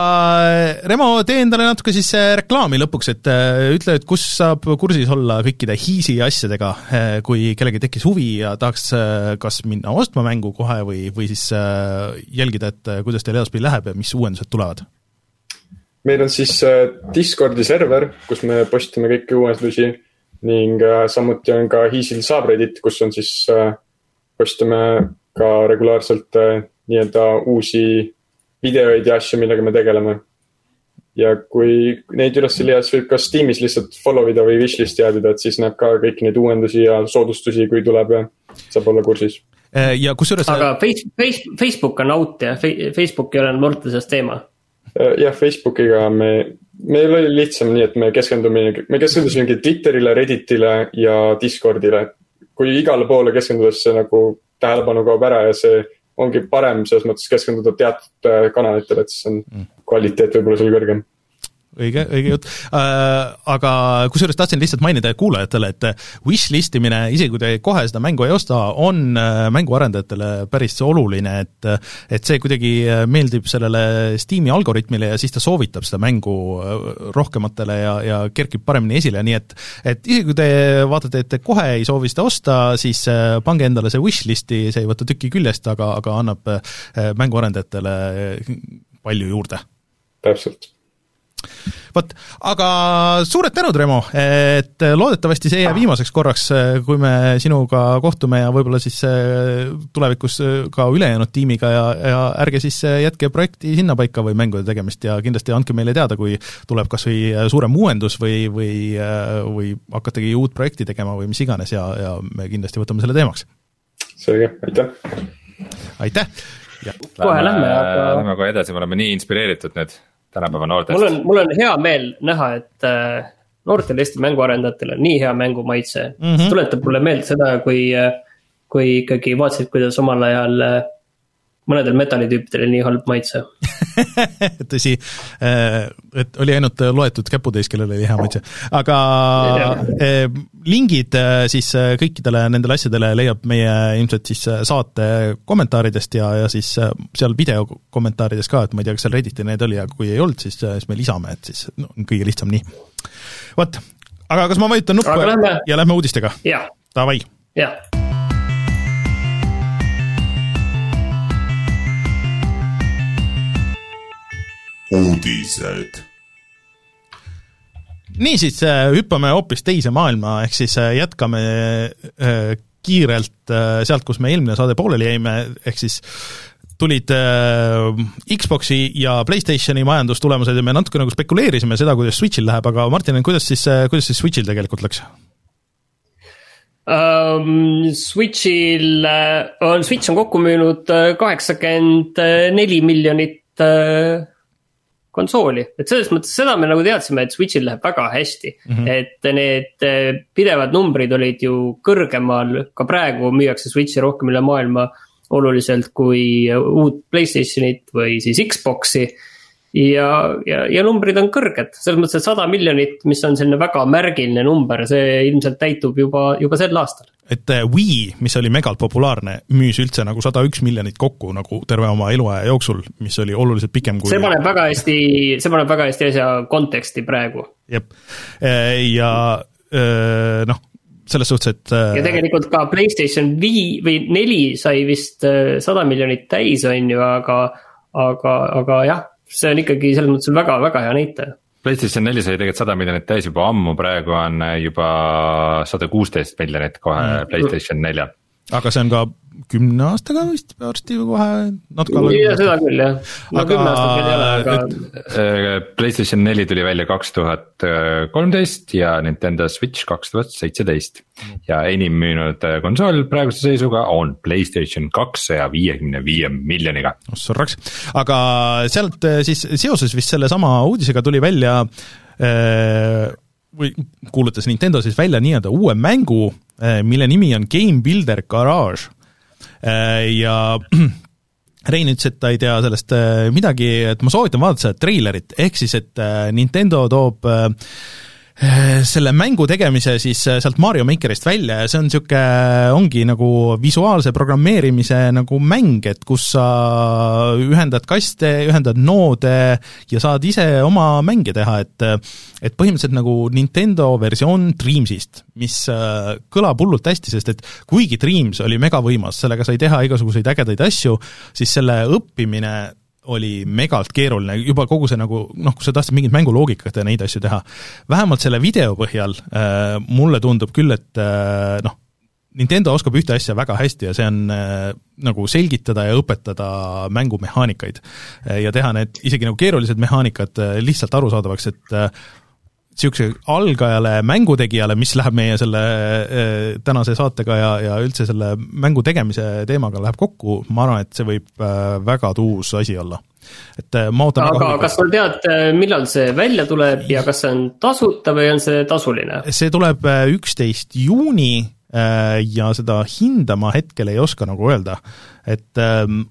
Remo, tee endale natuke siis äh, reklaami lõpuks, et äh, ütle, et kus saab kursis olla kõikide Hiisi asjadega, äh, kui kellelgi tekkis huvi ja tahaks kas minna ostma mängu kohe või, või siis jälgida, et kuidas teil edaspidi läheb ja mis uuendused tulevad meil on siis äh, Discordi server, kus me postime kõiki uuendusi ning äh, samuti on ka Hiisil subreddit, kus on siis, äh, postime ka regulaarselt nii-öelda uusi videoid ja asju, millega me tegeleme. ja kui neid üles ei leia, siis võib ka Steamis lihtsalt follow ida või wishlist'i add ida, et siis näeb ka kõiki neid uuendusi ja soodustusi, kui tuleb ja saab olla kursis ja kusjuures. aga face, face, Facebook on out jah, Facebook ei ole enam noorte seas teema jah, Facebookiga me, meil oli lihtsam nii, et me keskendume, me keskendusimegi Twitterile, Redditile ja Discordile. kui igale poole keskendudes see nagu tähelepanu kaob ära ja see ongi parem selles mõttes keskenduda teatud äh, kanalitele, et siis on mm. kvaliteet võib-olla seal kõrgem õige, õige jutt äh,, aga kusjuures tahtsin lihtsalt mainida kuulajatele, et wish-list imine, isegi kui te kohe seda mängu ei osta, on äh, mänguarendajatele päris oluline, et et see kuidagi meeldib sellele Steam'i algoritmile ja siis ta soovitab seda mängu äh, rohkematele ja, ja kerkib paremini esile, nii et et isegi kui te vaatate, et te kohe ei soovi seda osta, siis äh, pange endale see wish-list'i, see ei võta tüki küljest, aga, aga annab mänguarendajatele palju juurde. täpselt vot, aga suured tänud, Remo, et loodetavasti see ei jää viimaseks korraks, kui me sinuga kohtume ja võib-olla siis eh, tulevikus ka ülejäänud tiimiga ja, ja ärge siis jätke projekti sinnapaika või mängude tegemist ja kindlasti andke meile teada, kui tuleb kas või suurem uuendus või, või, või hakategi uut projekti tegema või mis iganes ja, ja me kindlasti võtame selle teemaks. selge, aitäh! aitäh! kohe lähme, aga. Lähme kohe edasi, me oleme nii inspireeritud nüüd tänapäeva noortest. mul on, mul on hea meel näha, et äh, noortel Eesti mänguarendajatel on nii hea mängumaitse mm. -hmm. see tuletab mulle meelde seda, kui, äh, kui ikkagi vaatasid, kuidas omal ajal äh, mõnedel metallitüüpidel nii halb maitse tõsi, et oli ainult loetud käputäis, kellel oli hea maitse, aga lingid siis kõikidele nendele asjadele leiab meie ilmselt siis saate kommentaaridest ja, ja siis seal video kommentaarides ka, et ma ei tea, kas seal Redditi need oli, aga kui ei olnud, siis, siis me lisame, et siis no, on kõige lihtsam nii. vot, aga kas ma vajutan nuppu lähme... ja lähme uudistega? Davai. jah uudised. niisiis, äh, hüppame hoopis teise maailma, ehk siis äh, jätkame äh, kiirelt sealt, kus me eelmine saade pooleli jäime, ehk siis tulid Xboxi ja Playstationi majandustulemused ja me natuke nagu spekuleerisime seda, kuidas Switchil läheb, aga Martin, kuidas siis, kuidas siis Switchil tegelikult läks? Um, Switchil on, Switch on kokku müünud kaheksakümmend neli miljonit konsooli, et selles mõttes seda me nagu teadsime, et Switch'il läheb väga hästi mm. -hmm. et need eh, pidevad numbrid olid ju kõrgemal, ka praegu müüakse Switch'i rohkem üle maailma oluliselt kui uut Playstationit või siis Xbox'i ja, ja, ja numbrid on kõrged, selles mõttes, et sada miljonit, mis on selline väga märgiline number, see ilmselt täitub juba, juba sel aastal. et äh, Wii, mis oli megalt populaarne, müüs üldse nagu sada üks miljonit kokku nagu terve oma eluaja jooksul, mis oli oluliselt pikem kui see paneb väga hästi, see paneb väga hästi asja konteksti praegu. jep, äh, ja äh, noh, selles suhtes, et ja tegelikult ka Playstation Wii või neli sai vist sada miljonit täis, on ju, aga aga, aga jah, see on ikkagi selles mõttes väga-väga hea näitaja. PlayStation neli sai tegelikult sada miljonit täis juba ammu, praegu on juba sada kuusteist miljonit kohe mm. PlayStation neljal. Aga see on ka kümne aastaga vist varsti kohe natuke alla. ja seda küll jah, no kümne aastat veel ei ole, aga. Äh, PlayStation neli tuli välja kaks tuhat kolmteist ja Nintendo Switch kaks tuhat seitseteist. ja enim müünud äh, konsool praeguse seisuga on PlayStation kaks saja viiekümne viie miljoniga. ossa raks, aga sealt äh, siis seoses vist sellesama uudisega tuli välja või kuulutas Nintendo siis välja nii-öelda uue mängu, mille nimi on Game Builder Garage. Äh, ja Rein ütles, et ta ei tea sellest äh, midagi, et ma soovitan vaadata seda treilerit, ehk siis et äh, Nintendo toob selle mängu tegemise siis sealt Mario Makerist välja ja see on niisugune, ongi nagu visuaalse programmeerimise nagu mäng, et kus sa ühendad kaste, ühendad noode ja saad ise oma mänge teha, et et põhimõtteliselt nagu Nintendo versioon Dreamsist, mis kõlab hullult hästi, sest et kuigi Dreams oli megavõimas, sellega sai teha igasuguseid ägedaid asju, siis selle õppimine oli megalt keeruline, juba kogu see nagu noh, kui sa tahtsid mingit mänguloogikat ja neid asju teha, vähemalt selle video põhjal äh, mulle tundub küll, et äh, noh, Nintendo oskab ühte asja väga hästi ja see on äh, nagu selgitada ja õpetada mängumehaanikaid äh, ja teha need isegi nagu keerulised mehaanikad äh, lihtsalt arusaadavaks, et äh, niisuguse algajale mängutegijale, mis läheb meie selle äh, tänase saatega ja, ja üldse selle mängu tegemise teemaga läheb kokku, ma arvan, et see võib äh, väga tuus asi olla. et äh, ma ootan aga kas sa tead, millal see välja tuleb ja kas see on tasuta või on see tasuline? see tuleb üksteist juuni ja seda hinda ma hetkel ei oska nagu öelda, et ähm,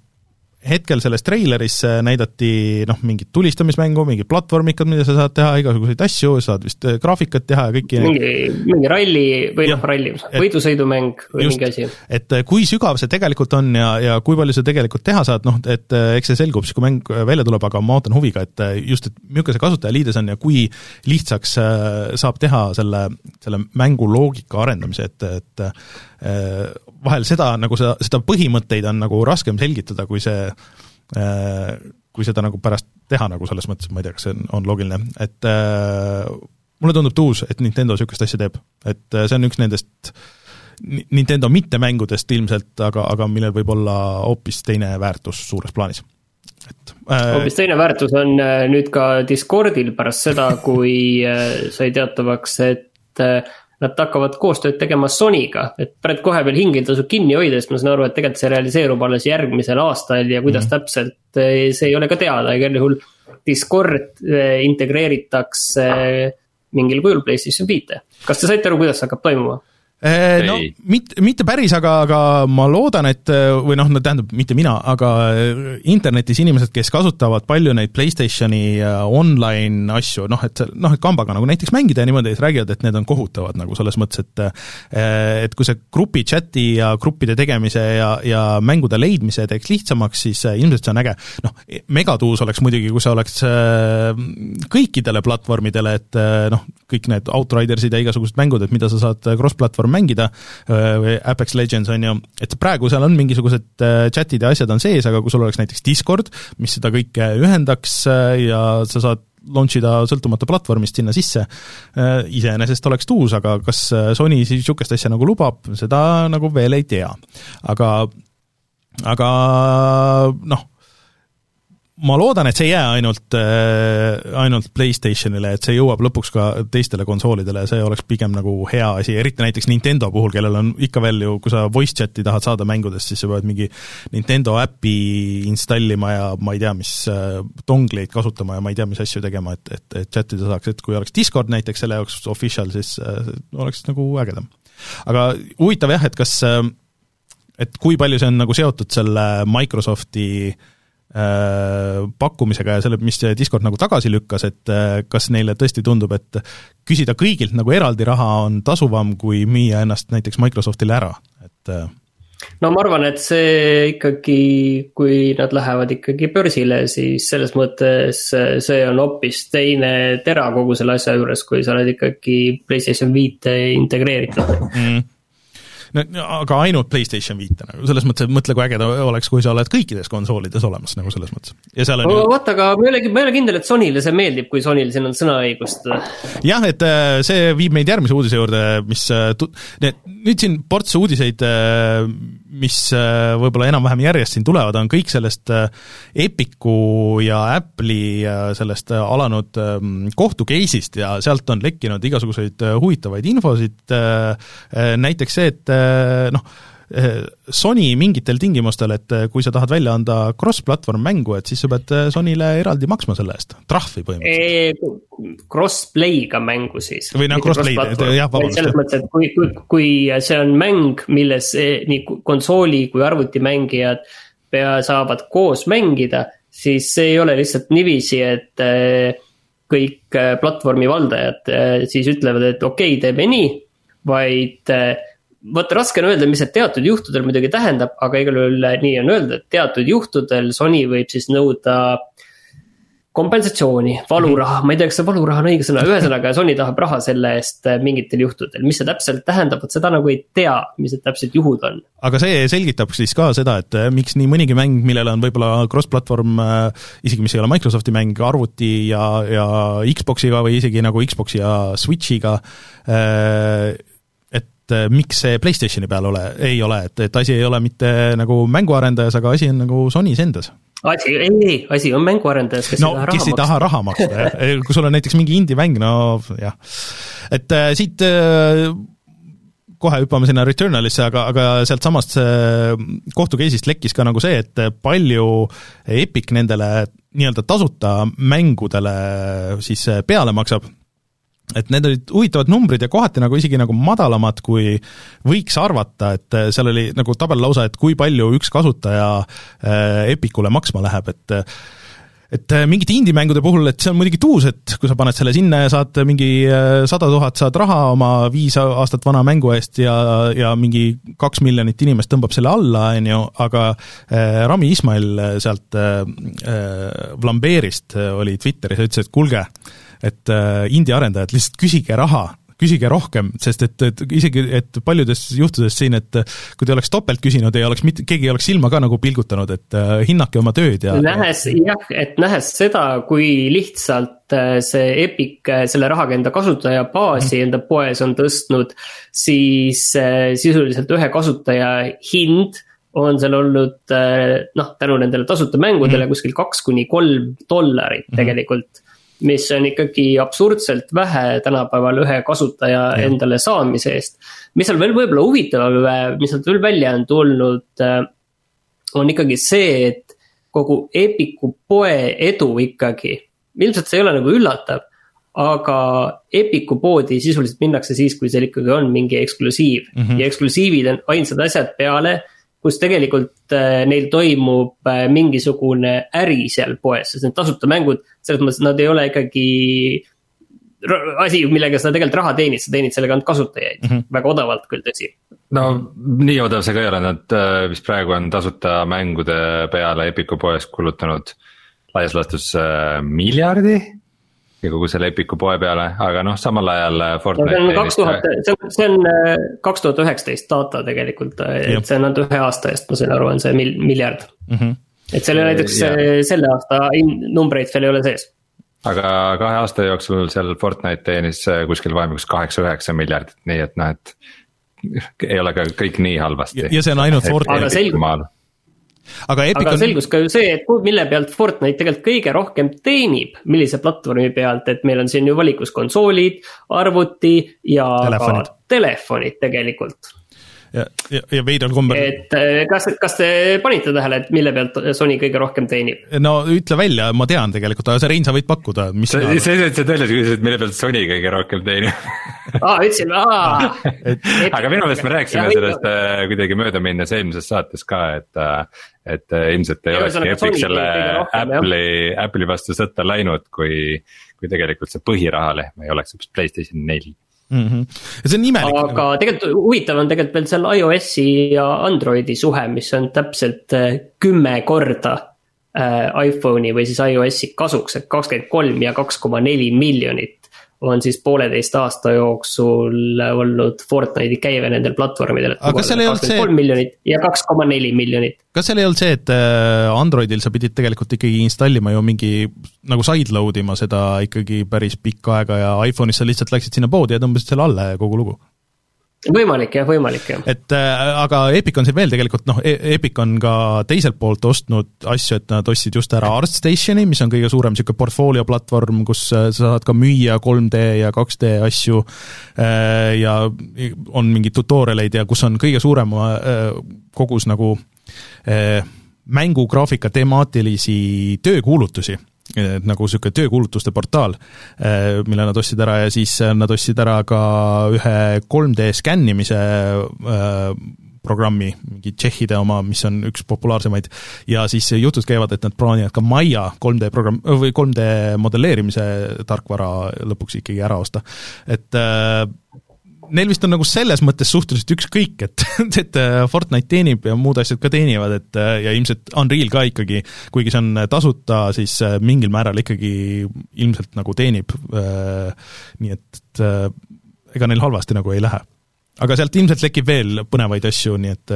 hetkel selles treileris näidati noh, mingit tulistamismängu, mingit platvormikad, mida sa saad teha, igasuguseid asju, saad vist äh, graafikat teha ja kõiki mingi, mingi ralli või noh, ralli, võidusõidumäng või just, mingi asi. et äh, kui sügav see tegelikult on ja, ja kui palju sa tegelikult teha saad, noh, et äh, eks see selgub siis, kui mäng välja tuleb, aga ma ootan huviga, et just, et milline see kasutajaliides on ja kui lihtsaks saab teha selle, selle mängu loogika arendamise, et, et vahel seda nagu seda, seda põhimõtteid on nagu raskem selgitada, kui see Äh, kui seda nagu pärast teha nagu selles mõttes, ma ei tea, kas see on, on loogiline, et äh, mulle tundub tuus, et Nintendo niisugust asja teeb, et äh, see on üks nendest Nintendo mittemängudest ilmselt, aga, aga millel võib olla hoopis teine väärtus suures plaanis. Et äh.... hoopis teine väärtus on nüüd ka Discordil pärast seda, kui sai teatavaks, et nad hakkavad koostööd tegema Sonyga, et praegu kohe veel hing ei tasu kinni hoida, sest ma saan aru, et tegelikult see realiseerub alles järgmisel aastal ja kuidas mm -hmm. täpselt, eh, see ei ole ka teada, igal juhul. Discord eh, integreeritakse mingil kujul PlayStation viite, kas te saite aru, kuidas see hakkab toimuma? No mitte, mitte päris, aga, aga ma loodan, et või noh, no tähendab, mitte mina, aga internetis inimesed, kes kasutavad palju neid PlayStationi äh, online asju, noh, et noh, et kambaga nagu näiteks mängida ja niimoodi, siis räägivad, et need on kohutavad nagu selles mõttes, et äh, et kui see grupi chati ja gruppide tegemise ja, ja mängude leidmise teeks lihtsamaks, siis äh, ilmselt see on äge. noh, megatuus oleks muidugi, kui see oleks kõikidele platvormidele, et noh, kõik need Outridersid ja igasugused mängud, et mida sa saad cross-platvorm mängida, või Apex Legends on ju, et praegu seal on mingisugused chat'id ja asjad on sees, aga kui sul oleks näiteks Discord, mis seda kõike ühendaks ja sa saad launch ida sõltumata platvormist sinna sisse, iseenesest oleks tuus, aga kas Sony siis niisugust asja nagu lubab, seda nagu veel ei tea. aga, aga noh, ma loodan, et see ei jää ainult, ainult PlayStationile, et see jõuab lõpuks ka teistele konsoolidele see oleks pigem nagu hea asi, eriti näiteks Nintendo puhul, kellel on ikka veel ju, kui sa voice chat'i tahad saada mängudest, siis sa pead mingi Nintendo äpi installima ja ma ei tea, mis dongleid kasutama ja ma ei tea, mis asju tegema, et, et, et chat ida saaks, et kui oleks Discord näiteks selle jaoks official, siis oleks nagu ägedam. aga huvitav jah, et kas, et kui palju see on nagu seotud selle Microsofti äh, pakkumisega ja selle, mis Discord nagu tagasi lükkas, et kas neile tõesti tundub, et küsida kõigilt nagu eraldi raha on tasuvam, kui müüa ennast näiteks Microsoftile ära, et no ma arvan, et see ikkagi, kui nad lähevad ikkagi börsile, siis selles mõttes see on hoopis teine tera kogu selle asja juures, kui sa oled ikkagi PlayStation viite integreeritud. Mm no aga ainult PlayStation viite nagu, selles mõttes, et mõtle, kui äge ta oleks, kui sa oled kõikides konsoolides olemas nagu selles mõttes. ja seal on ju vaata, aga ma ei olegi, ma ei ole kindel, et Sonyle see meeldib, kui Sonil siin on sõnaõigust. jah, et äh, see viib meid järgmise uudise juurde, mis äh, tu-, need, nüüd siin ports uudiseid, äh, mis võib-olla enam-vähem järjest siin tulevad, on kõik sellest Epicu ja Apple'i sellest alanud ähm, kohtu case'ist ja sealt on lekkinud igasuguseid huvitavaid infosid, näiteks see, et noh, Sony mingitel tingimustel, et kui sa tahad välja anda cross-platvorm mängu, et siis sa pead Sonyle eraldi maksma selle eest, trahvi põhimõtteliselt. Cross-play'ga mängu siis. või noh, cross-play, jah, vabandust. selles mõttes, et kui, kui, kui see on mäng, milles nii konsooli kui arvutimängijad pea, saavad koos mängida, siis see ei ole lihtsalt niiviisi, et kõik platvormi valdajad siis ütlevad, et okei okay,, teeme nii, vaid vot raske on öelda, mis see teatud juhtudel muidugi tähendab, aga igal juhul nii on öelda, et teatud juhtudel Sony võib siis nõuda kompensatsiooni, valuraha, ma ei tea, kas see valuraha on õige sõna, ühesõnaga Sony tahab raha selle eest mingitel juhtudel, mis see täpselt tähendab, vot seda nagu ei tea, mis need täpsed juhud on. aga see selgitab siis ka seda, et miks nii mõnigi mäng, millel on võib-olla cross-platvorm, isegi mis ei ole Microsofti mäng, arvuti ja, ja Xboxiga või isegi nagu Xboxi ja Switchiga äh,, et miks see PlayStationi peal ole, ei ole, et, et asi ei ole mitte nagu mänguarendajas, aga asi on nagu Sonys endas asi, ei, ei, asi on mänguarendajas, kes no, ei taha raha kes ei maksta. taha raha maksta, jah, kui sul on näiteks mingi indie-mäng, no jah. et äh, siit äh, kohe hüppame sinna Returnalisse, aga, aga sealtsamast kohtu case'ist lekkis ka nagu see, et palju Epic nendele nii-öelda tasuta mängudele siis peale maksab et need olid huvitavad numbrid ja kohati nagu isegi nagu madalamad, kui võiks arvata, et seal oli nagu tabel lausa, et kui palju üks kasutaja Epicule maksma läheb, et et mingite indie-mängude puhul, et see on muidugi tuus, et kui sa paned selle sinna ja saad mingi sada tuhat saad raha oma viis aastat vana mängu eest ja, ja mingi kaks miljonit inimest tõmbab selle alla, on ju, aga äh, Rami Ismail sealt äh, Vlambeerist oli Twitteris ja ütles, et kuulge, et äh, indie-arendajad, lihtsalt küsige raha, küsige rohkem, sest et, et isegi, et paljudes juhtudes siin, et kui te oleks topelt küsinud, ei oleks mitte, keegi ei oleks silma ka nagu pilgutanud, et uh, hinnake oma tööd ja nähes, jah, et nähes seda, kui lihtsalt see Epic selle rahaga enda kasutajabaasi mm. enda poes on tõstnud, siis sisuliselt ühe kasutaja hind on seal olnud noh, tänu nendele tasuta mängudele mm. kuskil kaks kuni kolm dollarit mm. tegelikult mis on ikkagi absurdselt vähe tänapäeval ühe kasutaja ja. endale saamise eest. mis seal veel võib-olla huvitav, mis sealt veel välja on tulnud, on ikkagi see, et kogu Epiku poe edu ikkagi, ilmselt see ei ole nagu üllatav, aga Epiku poodi sisuliselt minnakse siis, kui seal ikkagi on mingi eksklusiiv mm -hmm. ja eksklusiivid on ainsad asjad peale kus tegelikult äh, neil toimub äh, mingisugune äri seal poes, sest need tasuta mängud, selles mõttes nad ei ole ikkagi asi, millega sa tegelikult raha teenid, sa teenid sellega ainult kasutajaid mm, -hmm. väga odavalt küll, tõsi. no nii odav see ka ei ole, nad vist praegu on tasuta mängude peale Epiku poes kulutanud laias laastus miljardi ja kogu selle Epiku poe peale, aga noh, samal ajal äh, Fortnite. see on kaks tuhat, see on, see on äh, kaks tuhat üheksateist data tegelikult, äh, et see on ainult ühe aasta eest, ma sain aru, on see mil-, miljard mm. -hmm. et seal näiteks ja. selle aasta numbreid veel ei ole sees. aga kahe aasta jooksul seal Fortnite teenis kuskil vahemikus kaheksa-üheksa miljardit, nii et noh, et ei ole ka kõik nii halvasti. ja see on ainult Fortnite'i aga, aga on... selgus ka ju see, et mille pealt Fortnite tegelikult kõige rohkem teenib, millise platvormi pealt, et meil on siin ju valikus konsoolid, arvuti ja telefonid. ka telefonid tegelikult ja, ja, ja veidral kombel. et eh, kas, kas te panite tähele, et mille pealt Sony kõige rohkem teenib? no ütle välja, ma tean tegelikult, aga sa Rein, sa võid pakkuda, mis. sa, sa ütlesid välja, sa küsisid, mille pealt Sony kõige rohkem teenib aa, ütlesin, aa. aga minu meelest me rääkisime ja, sellest äh, kuidagi möödaminnes eelmises saates ka, et äh, et ilmselt ei olekski Epic selle Apple'i, Apple'i vastu sõtta läinud, kui, kui tegelikult see põhirahalehm ei oleks hoopis Playstation neli mm. -hmm. see on imelik. aga tegelikult huvitav on tegelikult veel seal iOS-i ja Androidi suhe, mis on täpselt äh, kümme korda äh, iPhone'i või siis iOS-i kasuks, et kakskümmend kolm ja kaks koma neli miljonit on siis pooleteist aasta jooksul olnud Fortnite'i käive nendel platvormidel. aga kas seal ei olnud see. kolm miljonit ja kaks koma neli miljonit. kas seal ei olnud see, et äh, Androidil sa pidid tegelikult ikkagi installima ju mingi nagu sideload ima seda ikkagi päris pikka aega ja iPhone'is sa lihtsalt läksid sinna poodi ja tõmbasid selle alla ja kogu lugu? Võimalik jah, võimalik jah. et äh, aga Epic on siin veel tegelikult noh e, Epic on ka teiselt poolt ostnud asju, et nad ostsid just ära ArtStationi, mis on kõige suurem niisugune portfoolio platvorm, kus äh, sa saad ka müüa 3D ja 2D asju äh, ja on mingeid tutorialeid ja kus on kõige suurem äh, kogus nagu äh, mängugraafika temaatilisi töökuulutusi nagu niisugune töökuulutuste portaal, eh, mille nad ostsid ära ja siis eh, nad ostsid ära ka ühe 3D skännimise eh, programmi, mingi tšehhide oma, mis on üks populaarsemaid, ja siis jutud käivad, et nad plaanivad ka Maya 3D programm, või 3D modelleerimise tarkvara lõpuks ikkagi ära osta. et neil vist on nagu selles mõttes suhteliselt ükskõik, et, et äh, Fortnite teenib ja muud asjad ka teenivad, et äh, ja ilmselt Unreal ka ikkagi, kuigi see on tasuta, siis äh, mingil määral ikkagi ilmselt nagu teenib, nii et ega neil halvasti nagu ei lähe. aga sealt ilmselt lekib veel põnevaid asju, nii et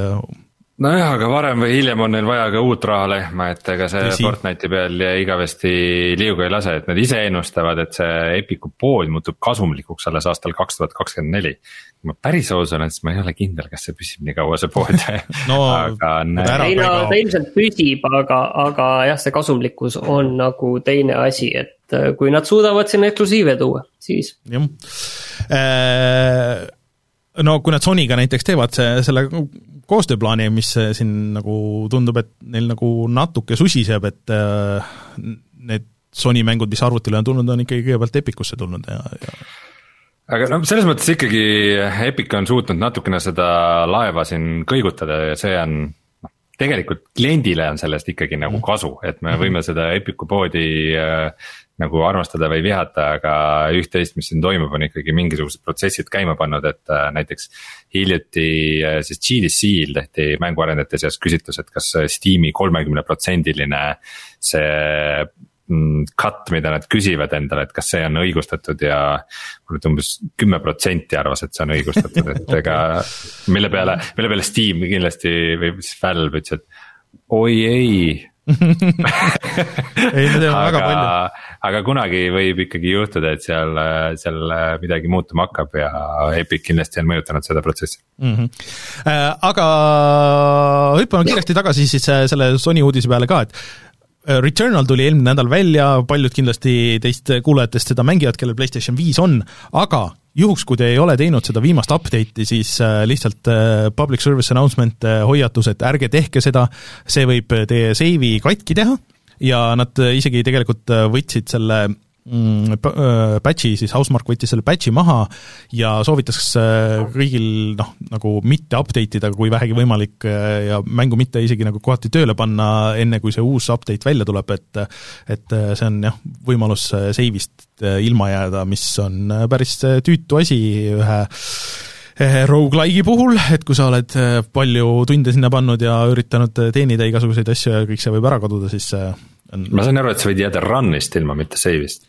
nojah, aga varem või hiljem on neil vaja ka uut rahalehma, et ega see Tõsi. Fortnite'i peal igavesti liuga ei lase, et nad ise ennustavad, et see Epiku pood muutub kasumlikuks alles aastal kaks tuhat kakskümmend neli. kui ma päris aus olen, siis ma ei ole kindel, kas see püsib nii kaua, see pood no, aga näe. ei no ta ilmselt püsib, aga, aga jah, see kasumlikkus on nagu teine asi, et äh, kui nad suudavad sinna eksklusiive tuua, siis. jah äh no kui nad Sonyga näiteks teevad see, selle koostööplaani, mis siin nagu tundub, et neil nagu natuke susiseb, et äh, need Sony mängud, mis arvutile on tulnud, on ikkagi kõigepealt Epicusse tulnud ja, ja aga no selles mõttes ikkagi Epic on suutnud natukene seda laeva siin kõigutada ja see on noh, tegelikult kliendile on sellest ikkagi nagu mhm. kasu, et me võime seda Epicu poodi äh, nagu armastada või vihata, aga üht-teist, mis siin toimub, on ikkagi mingisugused protsessid käima pannud, et äh, näiteks. hiljuti äh, siis GDC-l tehti mänguarendajate seas küsitlus, et kas Steam'i kolmekümne protsendiline see mm, cut, mida nad küsivad endale, et kas see on õigustatud ja. mulle umbes kümme protsenti arvas, et see on õigustatud, et ega mille peale, mille peale Steam kindlasti või siis Valve ütles, et oi ei ei, me teeme väga palju. aga kunagi võib ikkagi juhtuda, et seal, seal midagi muutuma hakkab ja Epic kindlasti on mõjutanud seda protsessi mm. -hmm. aga hüppame kiiresti tagasi siis äh, selle Sony uudise peale ka, et äh, Returnal tuli eelmine nädal välja, paljud kindlasti teist kuulajatest seda mängivad, kellel PlayStation viis on, aga juhuks, kui te ei ole teinud seda viimast update'i, siis äh, lihtsalt äh, public service announcement, äh, hoiatus, et ärge tehke seda, see võib teie save'i katki teha. Ja nad isegi tegelikult võtsid selle patch'i, siis Housemark võttis selle patch'i maha ja soovitas äh, kõigil noh, nagu mitte update ida, kui vähegi võimalik äh, ja mängu mitte isegi nagu kohati tööle panna, enne kui see uus update välja tuleb, et et see on jah, võimalus save'ist ilma jääda, mis on päris tüütu asi ühe rogu-like'i puhul, et kui sa oled palju tunde sinna pannud ja üritanud teenida igasuguseid asju ja kõik see võib ära kaduda, siis on ma sain aru, et sa võid jääda run'ist ilma, mitte save'ist.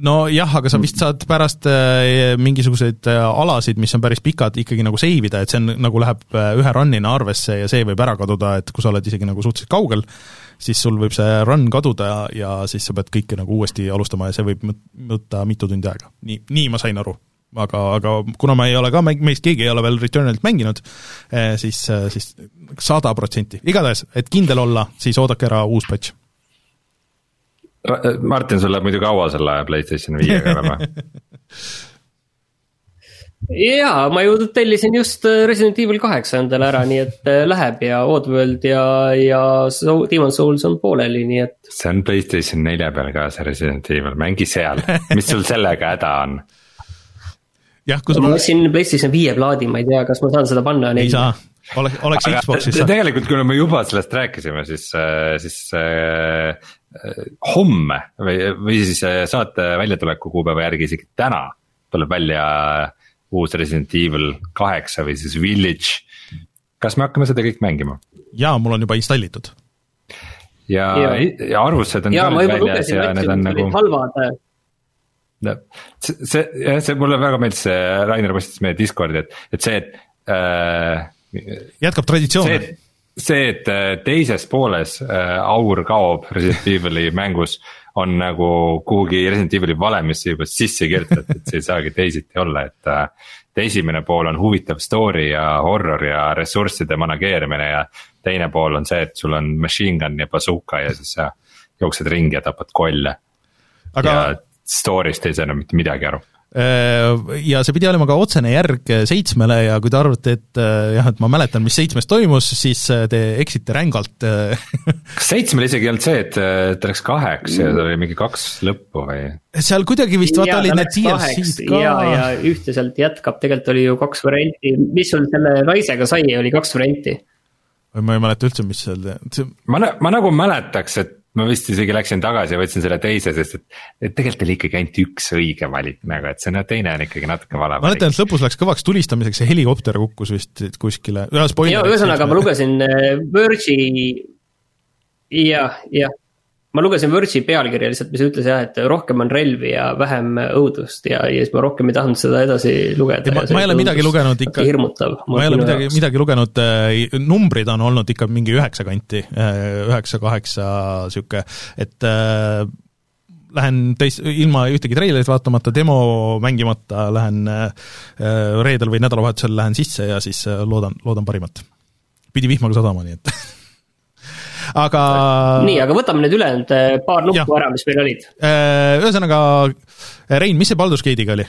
nojah, aga sa vist saad pärast äh, mingisuguseid äh, alasid, mis on päris pikad, ikkagi nagu save ida, et see on, nagu läheb äh, ühe run'ina arvesse ja see võib ära kaduda, et kui sa oled isegi nagu suhteliselt kaugel, siis sul võib see run kaduda ja, ja siis sa pead kõike nagu uuesti alustama ja see võib võtta mitu tundi aega. nii, nii ma sain aru aga, aga kuna ma ei ole ka, meist keegi ei ole veel Returnalit mänginud, eh, siis, eh, siis sada protsenti, igatahes, et kindel olla, siis oodake ära uus patch. Martin, sul läheb muidu kaua selle Playstation viiega enam või? jaa, ma ju tellisin just Resident Evil kaheksa endale ära, nii et äh, läheb ja Oddworld ja, ja Demon Souls on pooleli, nii et. see on Playstation nelja peal ka see Resident Evil, mängi seal, mis sul sellega häda on? Jah, kui sul ma ostsin PlayStation viie plaadi, ma ei tea, kas ma saan seda panna. ei saa, oleks, oleks Aga Xbox'is saab. tegelikult, kuna me juba sellest rääkisime, siis, äh, siis äh, äh, homme või, või siis äh, saate väljatuleku kuupäeva järgi isegi täna tuleb välja uus Resident Evil kaheksa või siis Village. kas me hakkame seda kõik mängima? jaa, mul on juba installitud. ja, ja, ja arvustused on ja, ka nüüd väljas ja need on nagu. halvad see, see, see mulle väga meeldis, see Rainer postitas meie Discordi, et, et see, et äh,. jätkab traditsioone. see, et äh, teises pooles äh, aur kaob Resident Evil'i mängus on nagu kuhugi Resident Evil'i valemisse juba sisse kirjutatud, et see ei saagi teisiti olla, et äh,. esimene pool on huvitav story ja horror ja ressursside manageerimine ja teine pool on see, et sul on machine gun ja bazooka ja siis sa jooksed ringi ja tapad kolle. aga ja story'st ei saa enam mitte midagi aru äh, ja see pidi olema ka otsene järg seitsmele ja kui te arvate, et äh, jah, et ma mäletan, mis seitsmes toimus, siis äh, te eksite rängalt kas seitsmel isegi ei olnud see, et ta läks kaheks ja seal oli mingi kaks lõppu või? seal kuidagi vist vaata olid need DLC-d ka. ja, ja ühteselt jätkab, tegelikult oli ju kaks varianti, mis sul selle naisega sai, oli kaks varianti. ma ei mäleta üldse, mis seal see... ma, ma nagu mäletaks, et ma vist isegi läksin tagasi ja võtsin selle teise, sest et, et tegelikult oli ikkagi ainult üks õige valik nagu, et see no, teine on ikkagi natuke vale. mäletan, et lõpus läks kõvaks tulistamiseks, see helikopter kukkus vist kuskile, ühesõnaga ma lugesin äh, Verge'i jah, jah, ma lugesin Verge'i pealkirja lihtsalt, mis ütles jah, et rohkem on relvi ja vähem õudust ja, ja siis ma rohkem ei tahtnud seda edasi lugeda. ma, ma ei ole midagi lugenud ikka. ma ei ole midagi, midagi lugenud, äh, numbrid on olnud ikka mingi üheksa kanti, äh, üheksa, kaheksa sihuke, et äh, lähen teis-, ilma ühtegi treilerit vaatamata, demo mängimata, lähen äh, reedel või nädalavahetusel lähen sisse ja siis loodan, loodan parimat. pidi vihmaga sadama, nii et aga. nii, aga võtame nüüd ülejäänud eh, paar nuppu ära, mis meil olid. Eh, ühesõnaga, Rein, mis see Baldur's Gate'iga oli?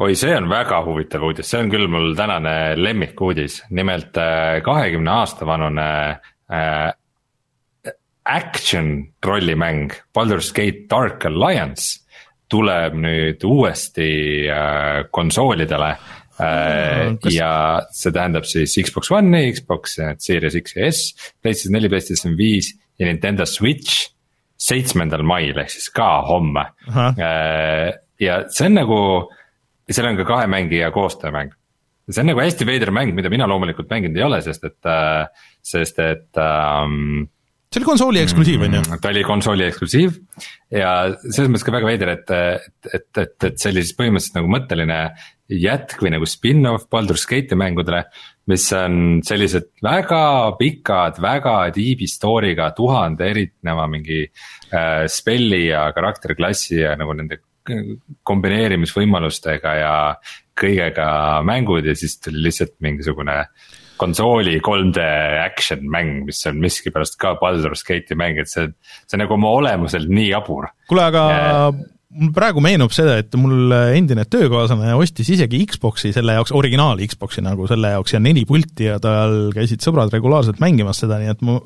oi, see on väga huvitav uudis, see on küll mul tänane lemmikuudis, nimelt eh, kahekümne aasta vanune äh, action rollimäng Baldur's Gate Dark Alliance tuleb nüüd uuesti äh, konsoolidele Äh, kas... ja see tähendab siis Xbox One'i, Xbox Series X ja S, PlayStation neli, PlayStation viis ja Nintendo Switch. seitsmendal mail ehk siis ka homme. Äh, ja see on nagu, seal on ka kahe mängija koostöömäng. see on nagu hästi veider mäng, mida mina loomulikult mänginud ei ole, sest et, äh, sest et ähm, see oli konsooli eksklusiiv, on ju? Mm, ta oli konsooli eksklusiiv ja selles mõttes ka väga veider, et, et, et, et, et see oli siis põhimõtteliselt nagu mõtteline jätk või nagu spin-off Baldur's Gate'i mängudele. mis on sellised väga pikad, väga deep story'ga, tuhande erineva mingi äh, spell'i ja karakterklassi ja nagu nende kombineerimisvõimalustega ja kõigega mängud ja siis tuli lihtsalt mingisugune konsooli 3D action mäng, mis on miskipärast ka Baldur's Gate'i mäng, et see, see on nagu oma olemuselt nii jabur. kuule, aga ja... mul praegu meenub seda, et mul endine töökaaslane ostis isegi Xbox'i selle jaoks, originaal Xbox'i nagu selle jaoks ja neli pulti ja tal käisid sõbrad regulaarselt mängimas seda, nii et ma,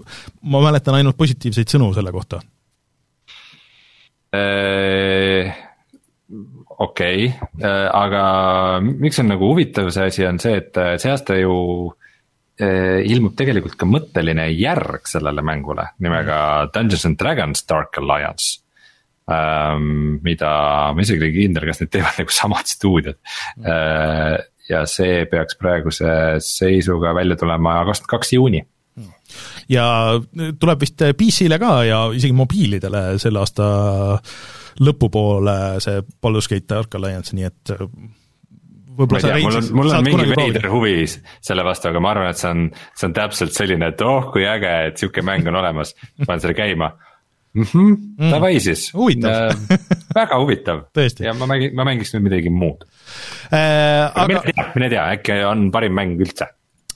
ma mäletan ainult positiivseid sõnu selle kohta okei okay., aga miks on nagu huvitav see asi on see, et see aasta ju ilmub tegelikult ka mõtteline järg sellele mängule nimega Dungeons and Dragons Dark Alliance. Ähm,. mida ma isegi ei ole kindel, kas need teevad nagu samad stuudiod. Äh, ja see peaks praeguse seisuga välja tulema kakskümmend kaks juuni. Ja tuleb vist PC-le ka ja isegi mobiilidele selle aasta lõpupoole see Baldur's Gate Arc Alliance, nii et võib-olla sa mul on, mul on mingi veider huvi selle vastu, aga ma arvan, et see on, see on täpselt selline, et oh kui äge, et sihuke mäng on olemas, panen selle käima. -hmm, mm. Davai siis. äh, väga huvitav ja ma mängin, ma mängiks nüüd midagi muud äh,. aga mine tea, mine tea, äkki on parim mäng üldse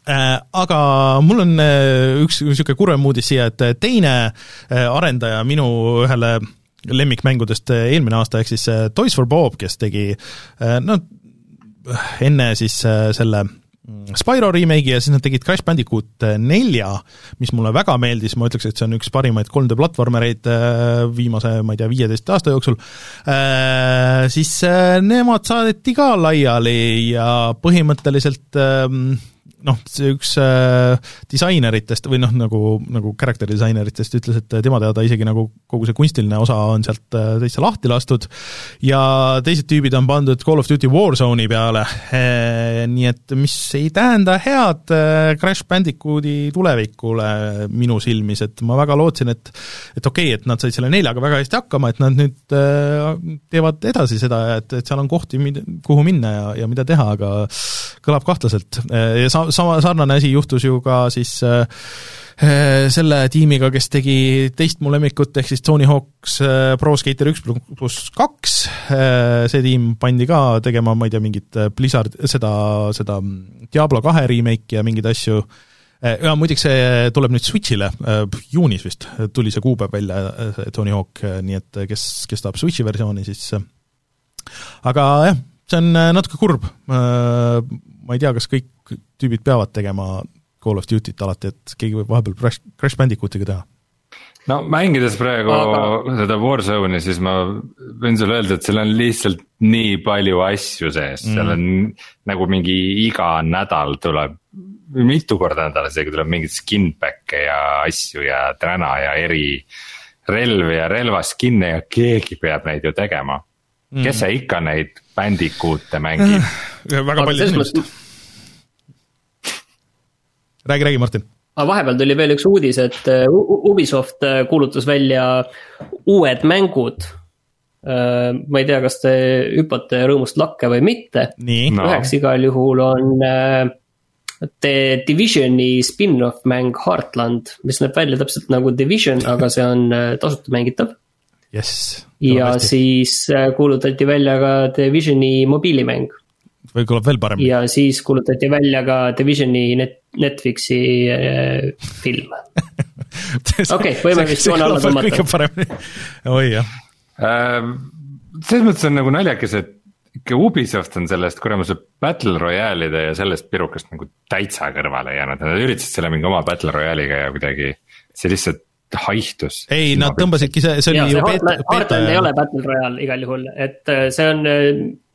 äh, aga mul on äh, üks niisugune kurvem uudis siia, et teine arendaja minu ühele lemmikmängudest eelmine aasta, ehk siis Toys for Bob, kes tegi no enne siis selle Spyro remake'i ja siis nad tegid Crash Bandicoot nelja, mis mulle väga meeldis, ma ütleks, et see on üks parimaid 3D platvormereid äh, viimase, ma ei tea, viieteist aasta jooksul, äh, siis äh, nemad saadeti ka laiali ja põhimõtteliselt ähm, noh, see üks äh, disaineritest või noh, nagu, nagu character disaineritest ütles, et tema teada isegi nagu kogu see kunstiline osa on sealt äh, täitsa lahti lastud. Ja teised tüübid on pandud Call of Duty Warzone'i peale. E,, nii et mis ei tähenda head äh, Crash Bandicooti tulevikule minu silmis, et ma väga lootsin, et et okei okay,, et nad said selle neljaga väga hästi hakkama, et nad nüüd äh, teevad edasi seda et, et seal on kohti, kuhu minna ja, ja mida teha, aga kõlab kahtlaselt. Ja sa-, sama sarnane asi juhtus ju ka siis äh, äh, selle tiimiga, kes tegi teist mu lemmikut, ehk siis Tony Hawk's äh, Pro Skater üks pluss kaks, see tiim pandi ka tegema, ma ei tea, mingit Blizzard, seda, seda Diablo kahe remake'i ja mingeid asju, ja muideks see tuleb nüüd Switch'ile, juunis vist tuli see kuupäev välja, see Tony Hawk, nii et kes, kes tahab Switch'i versiooni, siis aga jah, see on natuke kurb, ma ei tea, kas kõik tüübid peavad tegema Call of Duty't alati, et keegi võib vahepeal Crash, Crash Bandicootiga teha. No mängides praegu Aga... seda Warzone'i, siis ma võin sulle öelda, et seal on lihtsalt nii palju asju sees. Mm., seal on nagu mingi iga nädal tuleb. mitu korda nädalas isegi tuleb mingeid skin back'e ja asju ja täna ja eri relvi ja relvaskin'e ja keegi peab neid ju tegema. Mm.. kes see ikka neid Bandicoot'e mängib? Väga palju inimesi räägi, räägi, Martin. aga vahepeal tuli veel üks uudis, et äh, Ubisoft äh, kuulutas välja uued mängud. Äh, ma ei tea, kas te hüppate rõõmust lakke või mitte. No. üheks igal juhul on The Divisioni spin-off mäng Heartland, mis näeb välja täpselt nagu Division, aga see on tasuta mängitav yes,. ja hästi. siis kuulutati välja ka Divisioni mobiilimäng või kõlab veel paremini. ja siis kuulutati välja ka Divisioni net, Netflixi äh, film. okei, võime vist joone alla tõmmata. kõige paremini, oi jah äh,. selles mõttes on nagu naljakas, et ikka Ubisoft on sellest kuramuse battle royale'ide ja sellest pirukast nagu täitsa kõrvale jäänud, nad üritasid selle mingi oma battle royale'iga ja kuidagi see lihtsalt haihtus. ei, nad tõmbasidki, see, see oli ju beeta. Heartland ei ole Battle Royale igal juhul, et äh, see on äh,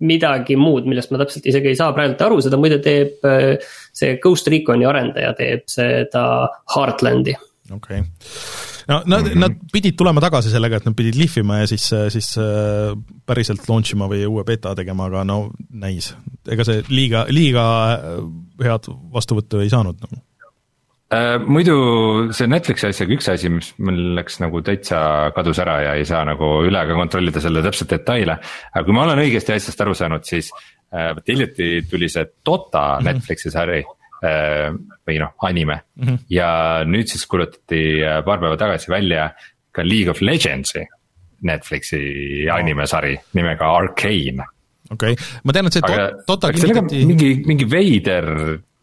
midagi muud, millest ma täpselt isegi ei saa praegu aru, seda muide teeb äh, see Ghost Reconi arendaja teeb seda Heartlandi. okei okay., no nad mm, -hmm. nad pidid tulema tagasi sellega, et nad pidid lihvima ja siis, siis päriselt launch ima või uue beta tegema, aga no näis, ega see liiga, liiga head vastuvõttu ei saanud nagu Äh, muidu see Netflixi asjaga üks asi, mis mul läks nagu täitsa kadus ära ja ei saa nagu üle ka kontrollida selle täpselt detaile. aga kui ma olen õigesti asjast aru saanud, siis äh, vot hiljuti tuli see Dota -hmm. Netflixi sari äh, või noh, anime mm. -hmm. ja nüüd siis kuulutati paar päeva tagasi välja ka League of Legends'i Netflixi oh. animesari nimega Arcane. okei okay., ma tean, et see aga, Dota kinnitati. mingi, mingi veider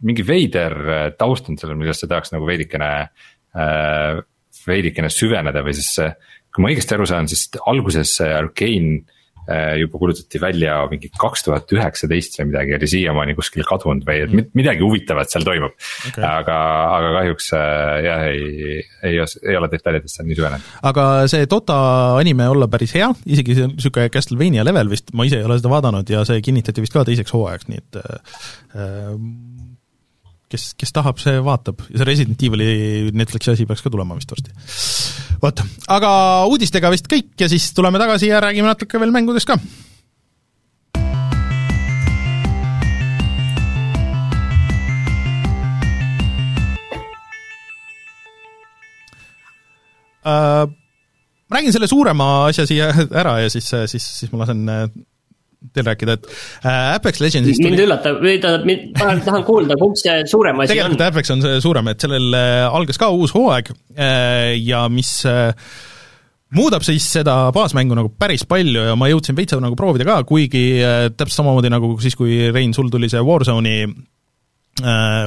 mingi veider äh, taust on sellel, millesse tahaks nagu veidikene äh,, veidikene süveneda või siis see. kui ma õigesti aru saan, siis alguses see Arkane äh, juba kuulutati välja mingi kaks tuhat üheksateist või midagi, oli siiamaani kuskil kadunud või et mm. midagi huvitavat seal toimub okay.. aga, aga kahjuks äh, jah, ei, ei, ei ole detailidesse nii süvenenud. aga see Dota anime olla päris hea, isegi see sihuke Castlevania level vist, ma ise ei ole seda vaadanud ja see kinnitati vist ka teiseks hooajaks, nii et äh, kes, kes tahab, see vaatab ja see Resident Evil'i Netflixi asi peaks ka tulema vist varsti. vot, aga uudistega vist kõik ja siis tuleme tagasi ja räägime natuke veel mängudest ka. Uh, ma räägin selle suurema asja siia ära ja siis, siis, siis ma lasen teil rääkida, et äh, Apex Legendsist mind tuli... üllatab, või tähendab, tahan, tahan kuulda, kumb see suurem asi on. tegelikult Apex on see suurem, et sellel äh, algas ka uus hooaeg äh, ja mis muudab siis seda baasmängu nagu päris palju ja ma jõudsin veitsa nagu proovida ka, kuigi täpselt samamoodi nagu siis, kui Rein, sul tuli see Warzone'i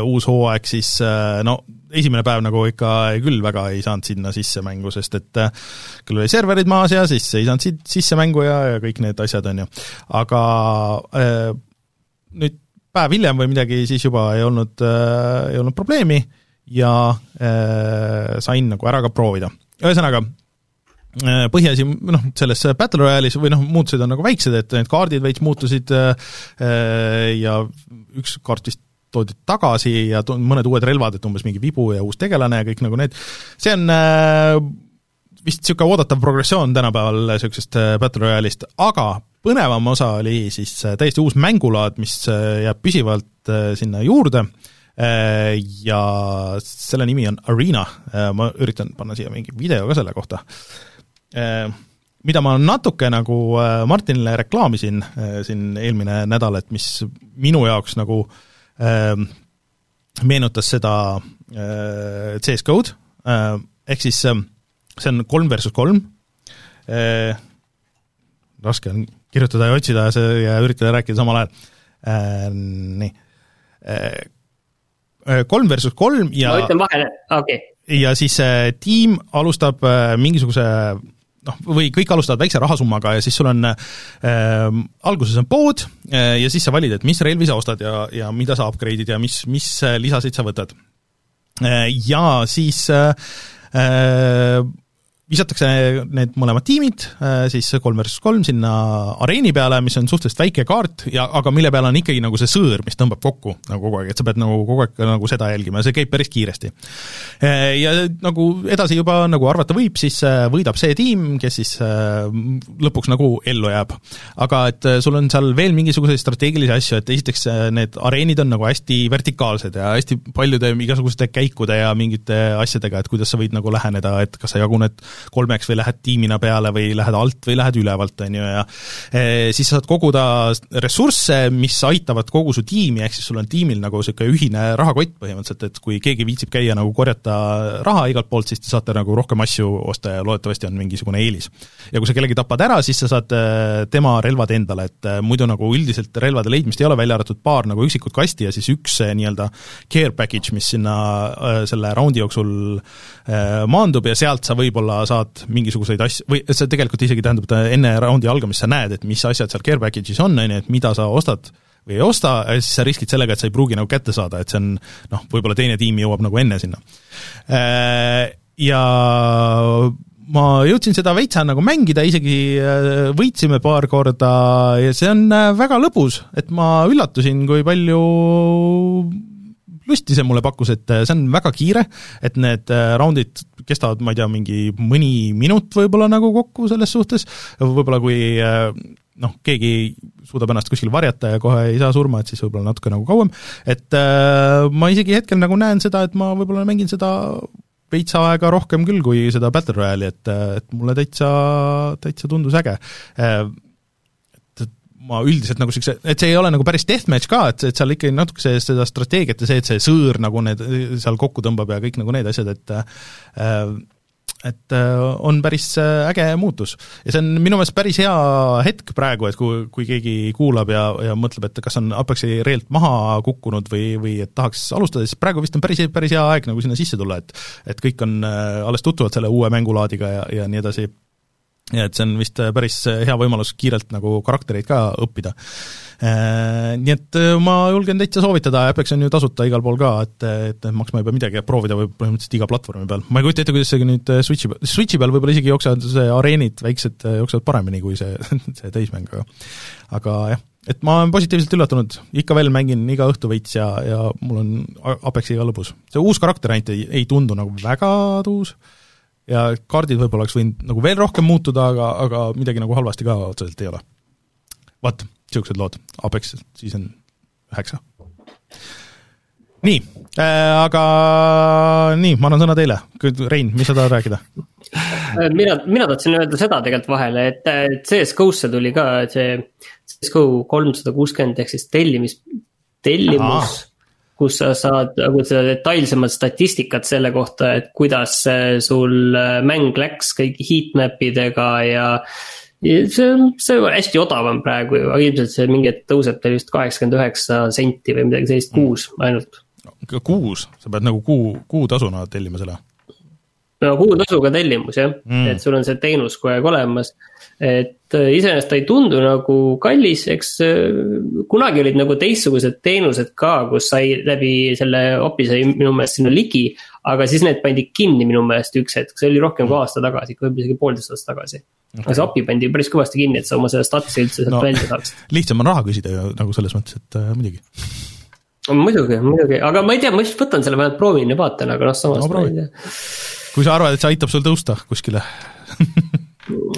uus hooaeg, siis äh, no esimene päev nagu ikka küll väga ei saanud sinna sisse mängu, sest et äh, küll oli serverid maas ja siis ei saanud siit sisse mängu ja, ja kõik need asjad, on ju. aga äh, nüüd päev hiljem või midagi, siis juba ei olnud äh,, ei olnud probleemi ja äh, sain nagu ära ka proovida. ühesõnaga, äh, põhiasi, noh, selles Battle Royale'is või noh, muutused on nagu väiksed, et need kaardid veits muutusid ja üks kaart vist toodi tagasi ja mõned uued relvad, et umbes mingi vibu ja uus tegelane ja kõik nagu need, see on äh, vist niisugune oodatav progressioon tänapäeval niisugusest äh, Battle Royale'ist, aga põnevam osa oli siis äh, täiesti uus mängulaad, mis jääb püsivalt sinna juurde. Ja selle nimi on Arena, ma üritan panna siia mingi video ka selle kohta, mida ma natuke nagu Martinile reklaamisin siin eelmine nädal, et mis minu jaoks nagu äh, meenutas seda äh, CS GO-d, äh, ehk siis ähm, see on kolm versus kolm, äh, raske on kirjutada ja otsida see ja üritada rääkida samal ajal, nii. Kolm versus kolm ja ma ütlen vahele, okei okay. ja siis tiim alustab mingisuguse noh, või kõik alustavad väikse rahasummaga ja siis sul on äh, alguses on pood äh, ja siis sa valid, et mis relvi sa ostad ja, ja mida sa upgrade'id ja mis, mis äh, lisasid sa võtad äh,. Ja siis äh, äh visatakse need mõlemad tiimid äh, siis kolm versus kolm sinna areeni peale, mis on suhteliselt väike kaart ja aga mille peal on ikkagi nagu see sõõr, mis tõmbab kokku nagu kogu aeg, et sa pead nagu kogu aeg nagu seda jälgima ja see käib päris kiiresti. Äh, ja nagu edasi juba nagu arvata võib, siis äh, võidab see tiim, kes siis lõpuks nagu ellu jääb. aga et sul on seal veel mingisuguseid strateegilisi asju, et esiteks need areenid on nagu hästi vertikaalsed ja hästi paljude igasuguste käikude ja mingite asjadega, et kuidas sa võid nagu läheneda, et kas sa jaguned kolmeks või lähed tiimina peale või lähed alt või lähed ülevalt, on ju, ja e, siis sa saad koguda ressursse, mis aitavad kogu su tiimi, ehk siis sul on tiimil nagu niisugune ühine rahakott põhimõtteliselt, et kui keegi viitsib käia nagu korjata raha igalt poolt, siis te saate nagu rohkem asju osta ja loodetavasti on mingisugune eelis. ja kui sa kellegi tapad ära, siis sa saad e, tema relvad endale, et e, muidu nagu üldiselt relvade leidmist ei ole, välja arvatud paar nagu üksikut kasti ja siis üks nii-öelda care package, mis sinna selle raundi jooksul maandub ja sealt sa võib-olla saad mingisuguseid asju, või see tegelikult isegi tähendab, et enne raundi algamist sa näed, et mis asjad seal care package'is on, on ju, et mida sa ostad või ei osta, siis sa riskid sellega, et sa ei pruugi nagu kätte saada, et see on noh, võib-olla teine tiim jõuab nagu enne sinna. Äh, ja ma jõudsin seda veitsa nagu mängida, isegi äh, võitsime paar korda ja see on äh, väga lõbus, et ma üllatusin, kui palju lusti see mulle pakkus, et see on väga kiire, et need raundid kestavad, ma ei tea, mingi mõni minut võib-olla nagu kokku selles suhtes, võib-olla kui äh, noh, keegi suudab ennast kuskil varjata ja kohe ei saa surma, et siis võib-olla natuke nagu kauem, et äh, ma isegi hetkel nagu näen seda, et ma võib-olla mängin seda veits aega rohkem küll kui seda Battle Royale'i, et, et mulle täitsa, täitsa tundus äge. Äh, ma üldiselt nagu niisuguse, et see ei ole nagu päris deathmatch ka, et, et seal ikkagi natuke see, seda strateegiat ja see, et see sõõr nagu need seal kokku tõmbab ja kõik nagu need asjad, et äh, et äh, on päris äh, äge muutus. ja see on minu meelest päris hea hetk praegu, et kui, kui keegi kuulab ja, ja mõtleb, et kas on Apexi reelt maha kukkunud või, või et tahaks alustada, siis praegu vist on päris, päris hea aeg nagu sinna sisse tulla, et et kõik on alles tutvuvad selle uue mängulaadiga ja, ja nii edasi ja et see on vist päris hea võimalus kiirelt nagu karaktereid ka õppida. Nii et ma julgen täitsa soovitada, Apex on ju tasuta igal pool ka, et, et maksma ei pea midagi, et proovida võib põhimõtteliselt iga platvormi peal. ma ei kujuta ette, kuidas see nüüd Switchi peal, Switchi peal võib-olla isegi jooksevad see areenid, väiksed, jooksevad paremini kui see, see täismäng, aga aga jah, et ma olen positiivselt üllatunud, ikka veel mängin iga õhtu veits ja, ja mul on Apexiga lõbus. see uus karakter ainult ei, ei tundu nagu väga tuus, ja kaardid võib-olla oleks võinud nagu veel rohkem muutuda, aga, aga midagi nagu halvasti ka otseselt ei ole. vot, niisugused lood, Apex season üheksa. nii äh,, aga nii, ma annan sõna teile, Rein, mis sa tahad rääkida? mina, mina tahtsin öelda seda tegelikult vahele, et CS-GO-sse tuli ka see CS-GO kolmsada kuuskümmend ehk siis tellimis, tellimus Aha kus sa saad nagu seda detailsemat statistikat selle kohta, et kuidas sul äh, mäng läks kõigi heatmap idega ja. see on, see on hästi odavam praegu ju, aga ilmselt see mingi hetk tõuseb teil vist kaheksakümmend üheksa senti või midagi sellist kuus ainult. kuus, sa pead nagu kuu, kuutasuna tellima selle no kuutasuga tellimus jah. Mm., et sul on see teenus kogu aeg olemas. et äh, iseenesest ta ei tundu nagu kallis, eks äh, kunagi olid nagu teistsugused teenused ka, kus sai läbi selle API sai minu meelest sinna ligi. aga siis need pandi kinni minu meelest üks hetk, see oli rohkem kui aasta tagasi, võib-olla isegi poolteist aastat tagasi. Okay.. aga see API pandi päris kõvasti kinni, et sa oma selle statsi üldse sealt no, välja saaksid. lihtsam on raha küsida ju nagu selles mõttes, et äh, muidugi. Muidugi, muidugi, aga ma ei tea, ma just võtan selle vähemalt proovin ja vaatan, aga noh, samas no, ma ei tea kui sa arvad, et see aitab sul tõusta kuskile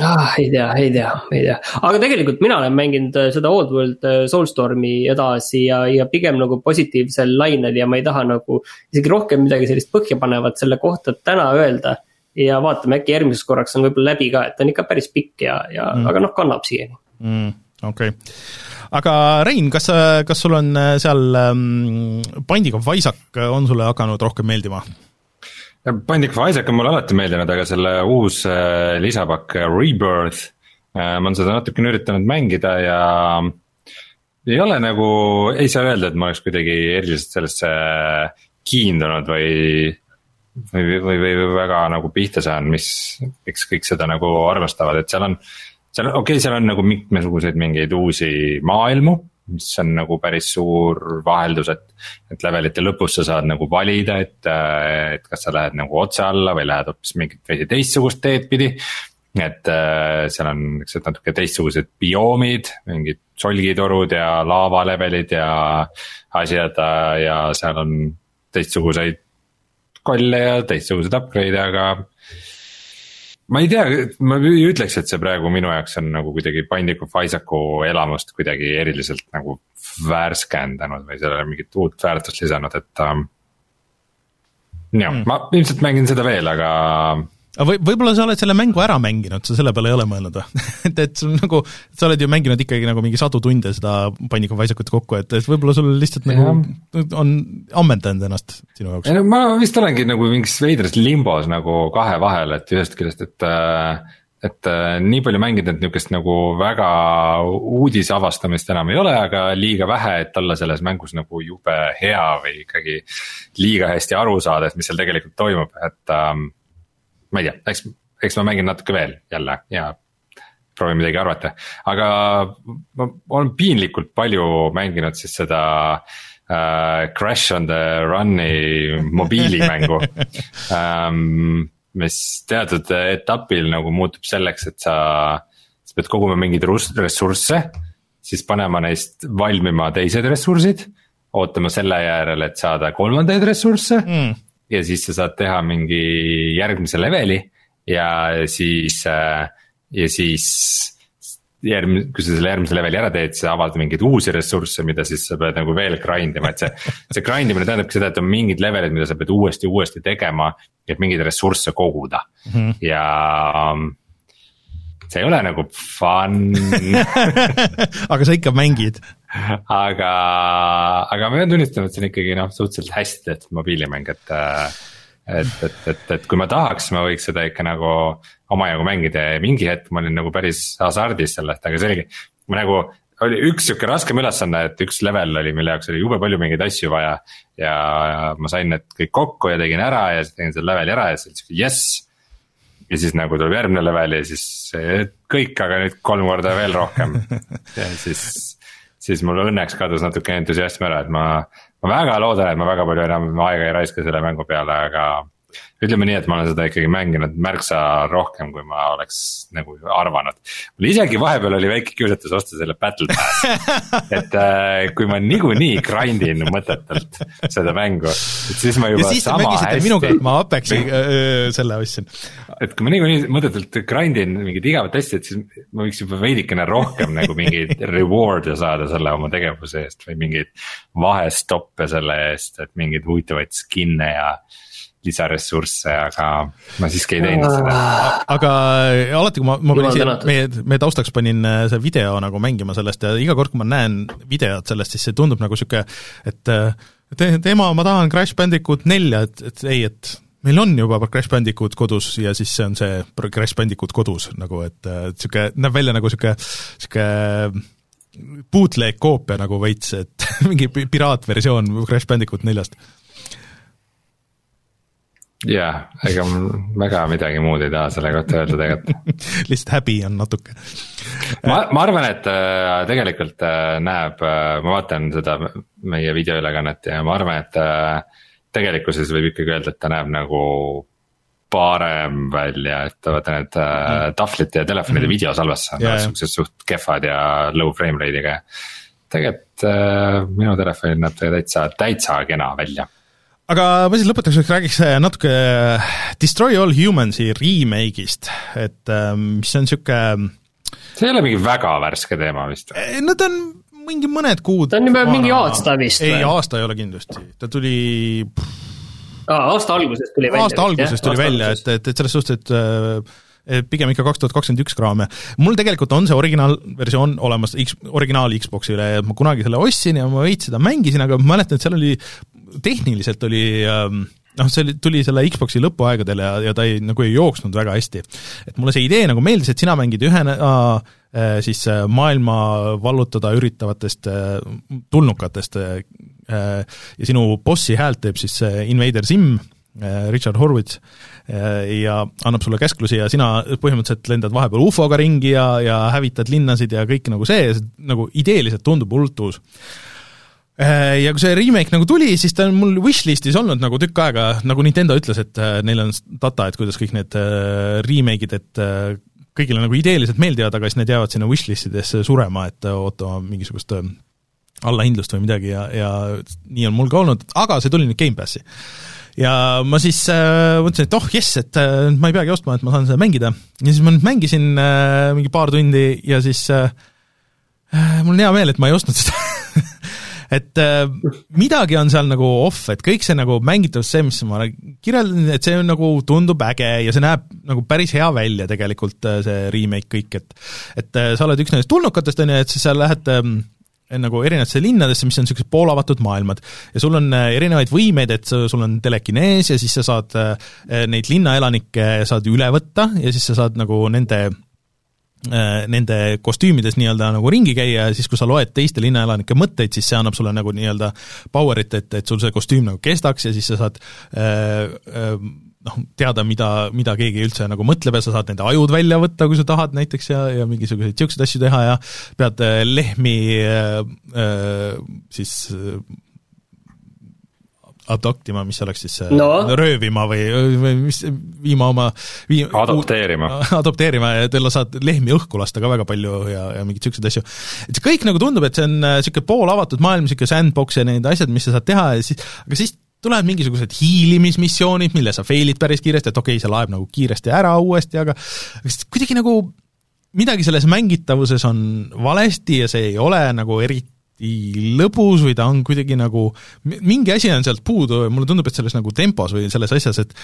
ah, ei tea, ei tea, ei tea, aga tegelikult mina olen mänginud äh, seda Old World äh, Soulstormi edasi ja, ja pigem nagu positiivsel lainel ja ma ei taha nagu. isegi rohkem midagi sellist põhjapanevat selle kohta täna öelda. ja vaatame, äkki järgmiseks korraks on võib-olla läbi ka, et ta on ikka päris pikk ja, ja mm. aga noh, kannab siiani mm,. okei okay aga Rein, kas, kas sul on äh, seal ähm, Binding of Isaac on sulle hakanud rohkem meeldima? Binding of Isaac on mulle alati meeldinud, aga selle uus äh, lisapakk äh, Rebirth äh,, ma olen seda natukene üritanud mängida ja ei ole nagu, ei saa öelda, et ma oleks kuidagi eriliselt sellesse kiindunud või või, või, või väga nagu pihta saan, mis, miks kõik seda nagu armastavad, et seal on. seal okei okay,, seal on nagu mitmesuguseid mingeid uusi maailmu mis on nagu päris suur vaheldus, et, et levelite lõpus sa saad nagu valida, et, et kas sa lähed nagu otse alla või lähed hoopis mingit veidi teistsugust teed pidi. et äh, seal on niuksed natuke teistsugused bioomid, mingid solgitorud ja laavalevelid ja asjad ja seal on teistsuguseid kolle ja teistsuguseid upgrade'e, aga ma ei tea, ma ei ütleks, et see praegu minu jaoks on nagu kuidagi of Isaacu elamust kuidagi eriliselt nagu värskendanud või sellele mingit uut väärtust lisanud, et ähm,. jah mm., ma ilmselt mängin seda veel, aga aga või, võib-olla sa oled selle mängu ära mänginud, sa selle peale ei ole mõelnud või et, et sul nagu, sa oled ju mänginud ikkagi nagu mingi sadu tunde seda Isaacut kokku, et, et võib-olla sul lihtsalt ja. nagu on ammendanud ennast sinu jaoks? ei no ma vist olengi nagu mingis veidras limbos nagu kahe vahel, et ühest küljest, et äh, et äh, nii palju mängida, et niukest nagu väga uudise avastamist enam ei ole, aga liiga vähe, et olla selles mängus nagu jube hea või ikkagi. liiga hästi aru saada, et mis seal tegelikult toimub, et ähm, ma ei tea, eks, eks ma mängin natuke veel jälle ja proovin midagi arvata, aga ma olen piinlikult palju mänginud siis seda äh, Crash on the Run'i mobiilimängu. Ähm, mis teatud etapil nagu muutub selleks, et sa, sa pead koguma mingeid ressursse, siis panema neist valmima teised ressursid, ootama selle järel, et saada kolmandaid ressursse. Mm ja siis sa saad teha mingi järgmise leveli ja siis, äh, ja siis järgmine, kui sa selle järgmise leveli ära teed, sa avad mingeid uusi ressursse, mida siis sa pead nagu veel grind ima, et see. see grind imine tähendabki seda, et on mingid levelid, mida sa pead uuesti, uuesti tegema, et mingeid ressursse koguda mm -hmm. ja see ei ole nagu fun aga sa ikka mängid aga, aga ma pean tunnistama, et see on ikkagi noh, suhteliselt hästi tehtud mobiilimäng, et. et, et, et, et kui ma tahaks, ma võiks seda ikka nagu omajagu mängida ja mingi hetk ma olin nagu päris hasardis sellest, aga see oligi. ma nagu oli üks sihuke raskem ülesanne, et üks level oli, mille jaoks oli jube palju mingeid asju vaja. ja ma sain need kõik kokku ja tegin ära ja siis tegin selle leveli ära ja siis oli sihuke jess ja siis nagu tuleb järgmine level ja siis kõik, aga nüüd kolm korda veel rohkem ja siis, siis mul õnneks kadus natuke entusiasm ära, et ma, ma väga loodan, et ma väga palju enam aega ei raiska selle mängu peale, aga ütleme nii, et ma olen seda ikkagi mänginud märksa rohkem, kui ma oleks nagu arvanud. mul isegi vahepeal oli väike kiusatus osta selle Battle Pass, et äh, kui ma niikuinii grind in mõttetult seda mängu, et siis ma juba sama hästi. minuga, ma Apexi äh, selle ostsin. et kui ma niikuinii mõttetult grind in mingit igavat asja, et siis ma võiks juba veidikene rohkem nagu mingeid reward'e saada selle oma tegevuse eest või mingeid vahestoppe selle eest, et mingeid huvitavaid skin'e ja lisaressursse, aga ma siiski ei teinud seda. aga alati, kui ma, ma panin siia, meie, meie taustaks panin äh, see video nagu mängima sellest ja iga kord, kui ma näen videot sellest, siis see tundub nagu niisugune, et te, tema, ma tahan Crash Bandicoot nelja, et, et ei, et meil on juba Crash Bandicoot kodus ja siis see on see Crash Bandicoot kodus nagu, et niisugune, näeb välja nagu niisugune, niisugune bootleg koopia nagu veits, et mingi piraatversioon Crash Bandicoot neljast jah, ega mul väga midagi muud ei taha selle kohta öelda tegelikult lihtsalt häbi on natuke. ma, ma arvan, et äh, tegelikult äh, näeb äh,, ma vaatan seda meie videoülekannet ja ma arvan, et tegelikkuses võib ikkagi öelda, et ta näeb nagu parem välja, et vaata need mhm. tahvlite ja telefonide mm videosalvestused on yeah. siuksed suht kehvad ja low frame rate'iga. tegelikult minu telefonil näeb ta täitsa, täitsa kena välja aga ma siis lõpetuseks räägiks äh, natuke äh, Destroy All Humans'i remake'ist, et ähm, mis on niisugune see ei ole mingi väga värske teema vist. Või? no ta on mingi mõned kuud ta on juba mingi aasta vist ei, aasta ei ole kindlasti, ta tuli Aa, aasta alguses tuli välja. aasta alguses tuli aasta välja, et, et, et selles suhtes, et äh, pigem ikka kaks tuhat kakskümmend üks kraame. mul tegelikult on see originaalversioon olemas X, originaal Xboxile ja ma kunagi selle ostsin ja ma veits seda mängisin, aga ma mäletan, et seal oli tehniliselt oli ähm, noh, see oli, tuli selle Xbox'i lõpuaegadel ja, ja ta ei, nagu ei jooksnud väga hästi. et mulle see idee nagu meeldis, et sina mängid ühena äh, siis äh, maailma vallutada üritavatest äh, tulnukatest äh, ja sinu bossi häält teeb siis Invader Sim, Richard Horvitz, ja annab sulle käsklusi ja sina põhimõtteliselt lendad vahepeal ufoga ringi ja, ja hävitad linnasid ja kõik nagu see, nagu ideeliselt tundub hullult uus Äh, ja kui see remake nagu tuli, siis ta on mul wishlist'is olnud nagu tükk aega, nagu Nintendo ütles, et äh, neil on data, et kuidas kõik need äh, remake'id, et kõigile nagu ideeliselt meeldivad, aga siis need jäävad sinna wishlist idesse surema, et ootama mingisugust allahindlust või midagi ja, ja nii on mul ka olnud, aga see tuli nüüd Gamepassi. Ja ma siis äh, mõtlesin, et oh jess, et äh, ma ei peagi ostma, et ma saan seda mängida. ja siis ma nüüd mängisin äh, mingi paar tundi ja siis äh, mul on hea meel, et ma ei ostnud seda et äh, midagi on seal nagu off, et kõik see nagu mängitavus, see, mis ma kirjeldan, et see on nagu tundub äge ja see näeb nagu päris hea välja tegelikult, äh, see remake kõik, et et äh, sa oled üks nendest tulnukatest, on ju, et siis sa lähed äh, nagu erinevatesse linnadesse, mis on niisugused poolavatud maailmad. ja sul on äh, erinevaid võimeid, et sul on telekinees ja siis sa saad neid linnaelanikke saad üle võtta ja siis sa saad nagu nende nende kostüümides nii-öelda nagu ringi käia ja siis, kui sa loed teiste linnaelanike mõtteid, siis see annab sulle nagu nii-öelda power'it, et, et sul see kostüüm nagu kestaks ja siis sa saad äh, äh, noh, teada, mida, mida keegi üldse nagu mõtleb ja sa saad nende ajud välja võtta, kui sa tahad näiteks ja, ja mingisuguseid niisuguseid asju teha ja pead lehmi äh, äh, siis adoptima, mis oleks siis äh, no. röövima või, või mis, viima oma vii-. adopteerima. adopteerima ja teil saad lehmi õhku lasta ka väga palju ja, ja mingeid niisuguseid asju. et see kõik nagu tundub, et see on niisugune äh, poolavatud maailm, niisugune sandbox ja need asjad, mis sa saad teha ja siis, aga siis tulevad mingisugused hiilimismissioonid, mille sa fail'id päris kiiresti, et okei okay,, see laeb nagu kiiresti ära uuesti, aga kuidagi nagu midagi selles mängitavuses on valesti ja see ei ole nagu eriti lõbus või ta on kuidagi nagu, mingi asi on sealt puudu ja mulle tundub, et selles nagu tempos või selles asjas, et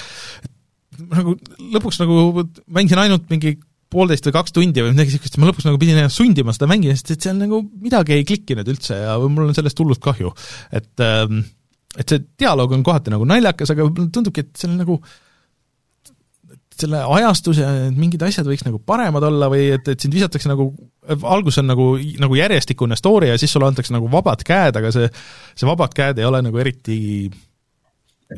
et nagu lõpuks nagu mängisin ainult mingi poolteist või kaks tundi või midagi niisugust, ma lõpuks nagu pidin ennast sundima seda mängima, sest et seal nagu midagi ei klikkinud üldse ja mul on sellest hullult kahju. et ähm, et see dialoog on kohati nagu naljakas, aga tundubki, et seal nagu selle ajastus ja mingid asjad võiks nagu paremad olla või et, et sind visatakse nagu, algus on nagu, nagu järjestikune story ja siis sulle antakse nagu vabad käed, aga see, see vabad käed ei ole nagu eriti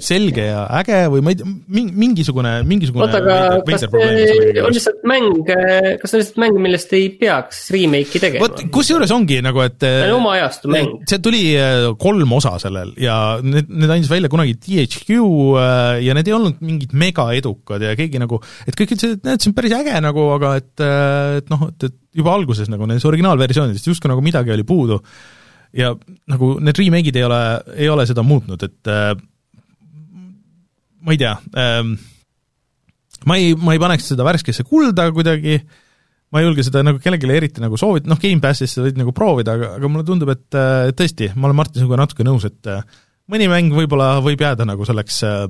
selge ja äge või ma ei tea, mingisugune, mingisugune oota, aga kas see on lihtsalt mäng, kas see on lihtsalt mäng, millest ei peaks remake'i tegema? vot kusjuures ongi nagu, et see on oma ajastu mäng. see tuli äh, kolm osa sellel ja need, need andis välja kunagi THQ ja need ei olnud mingid mega edukad ja keegi nagu, et kõik ütlesid, et näed, see on päris äge nagu, aga et, et noh, et, et juba alguses nagu nendes originaalversioonidest justkui nagu midagi oli puudu ja nagu need remake'id ei ole, ei ole seda muutnud, et ma ei tea ähm,, ma ei, ma ei paneks seda värskesse kulda kuidagi, ma ei julge seda nagu kellelegi eriti nagu soovida, noh, Gamepassis sa võid nagu proovida, aga, aga mulle tundub, et äh, tõesti, ma olen Martin sinuga natuke nõus, et äh, mõni mäng võib-olla võib jääda nagu selleks äh,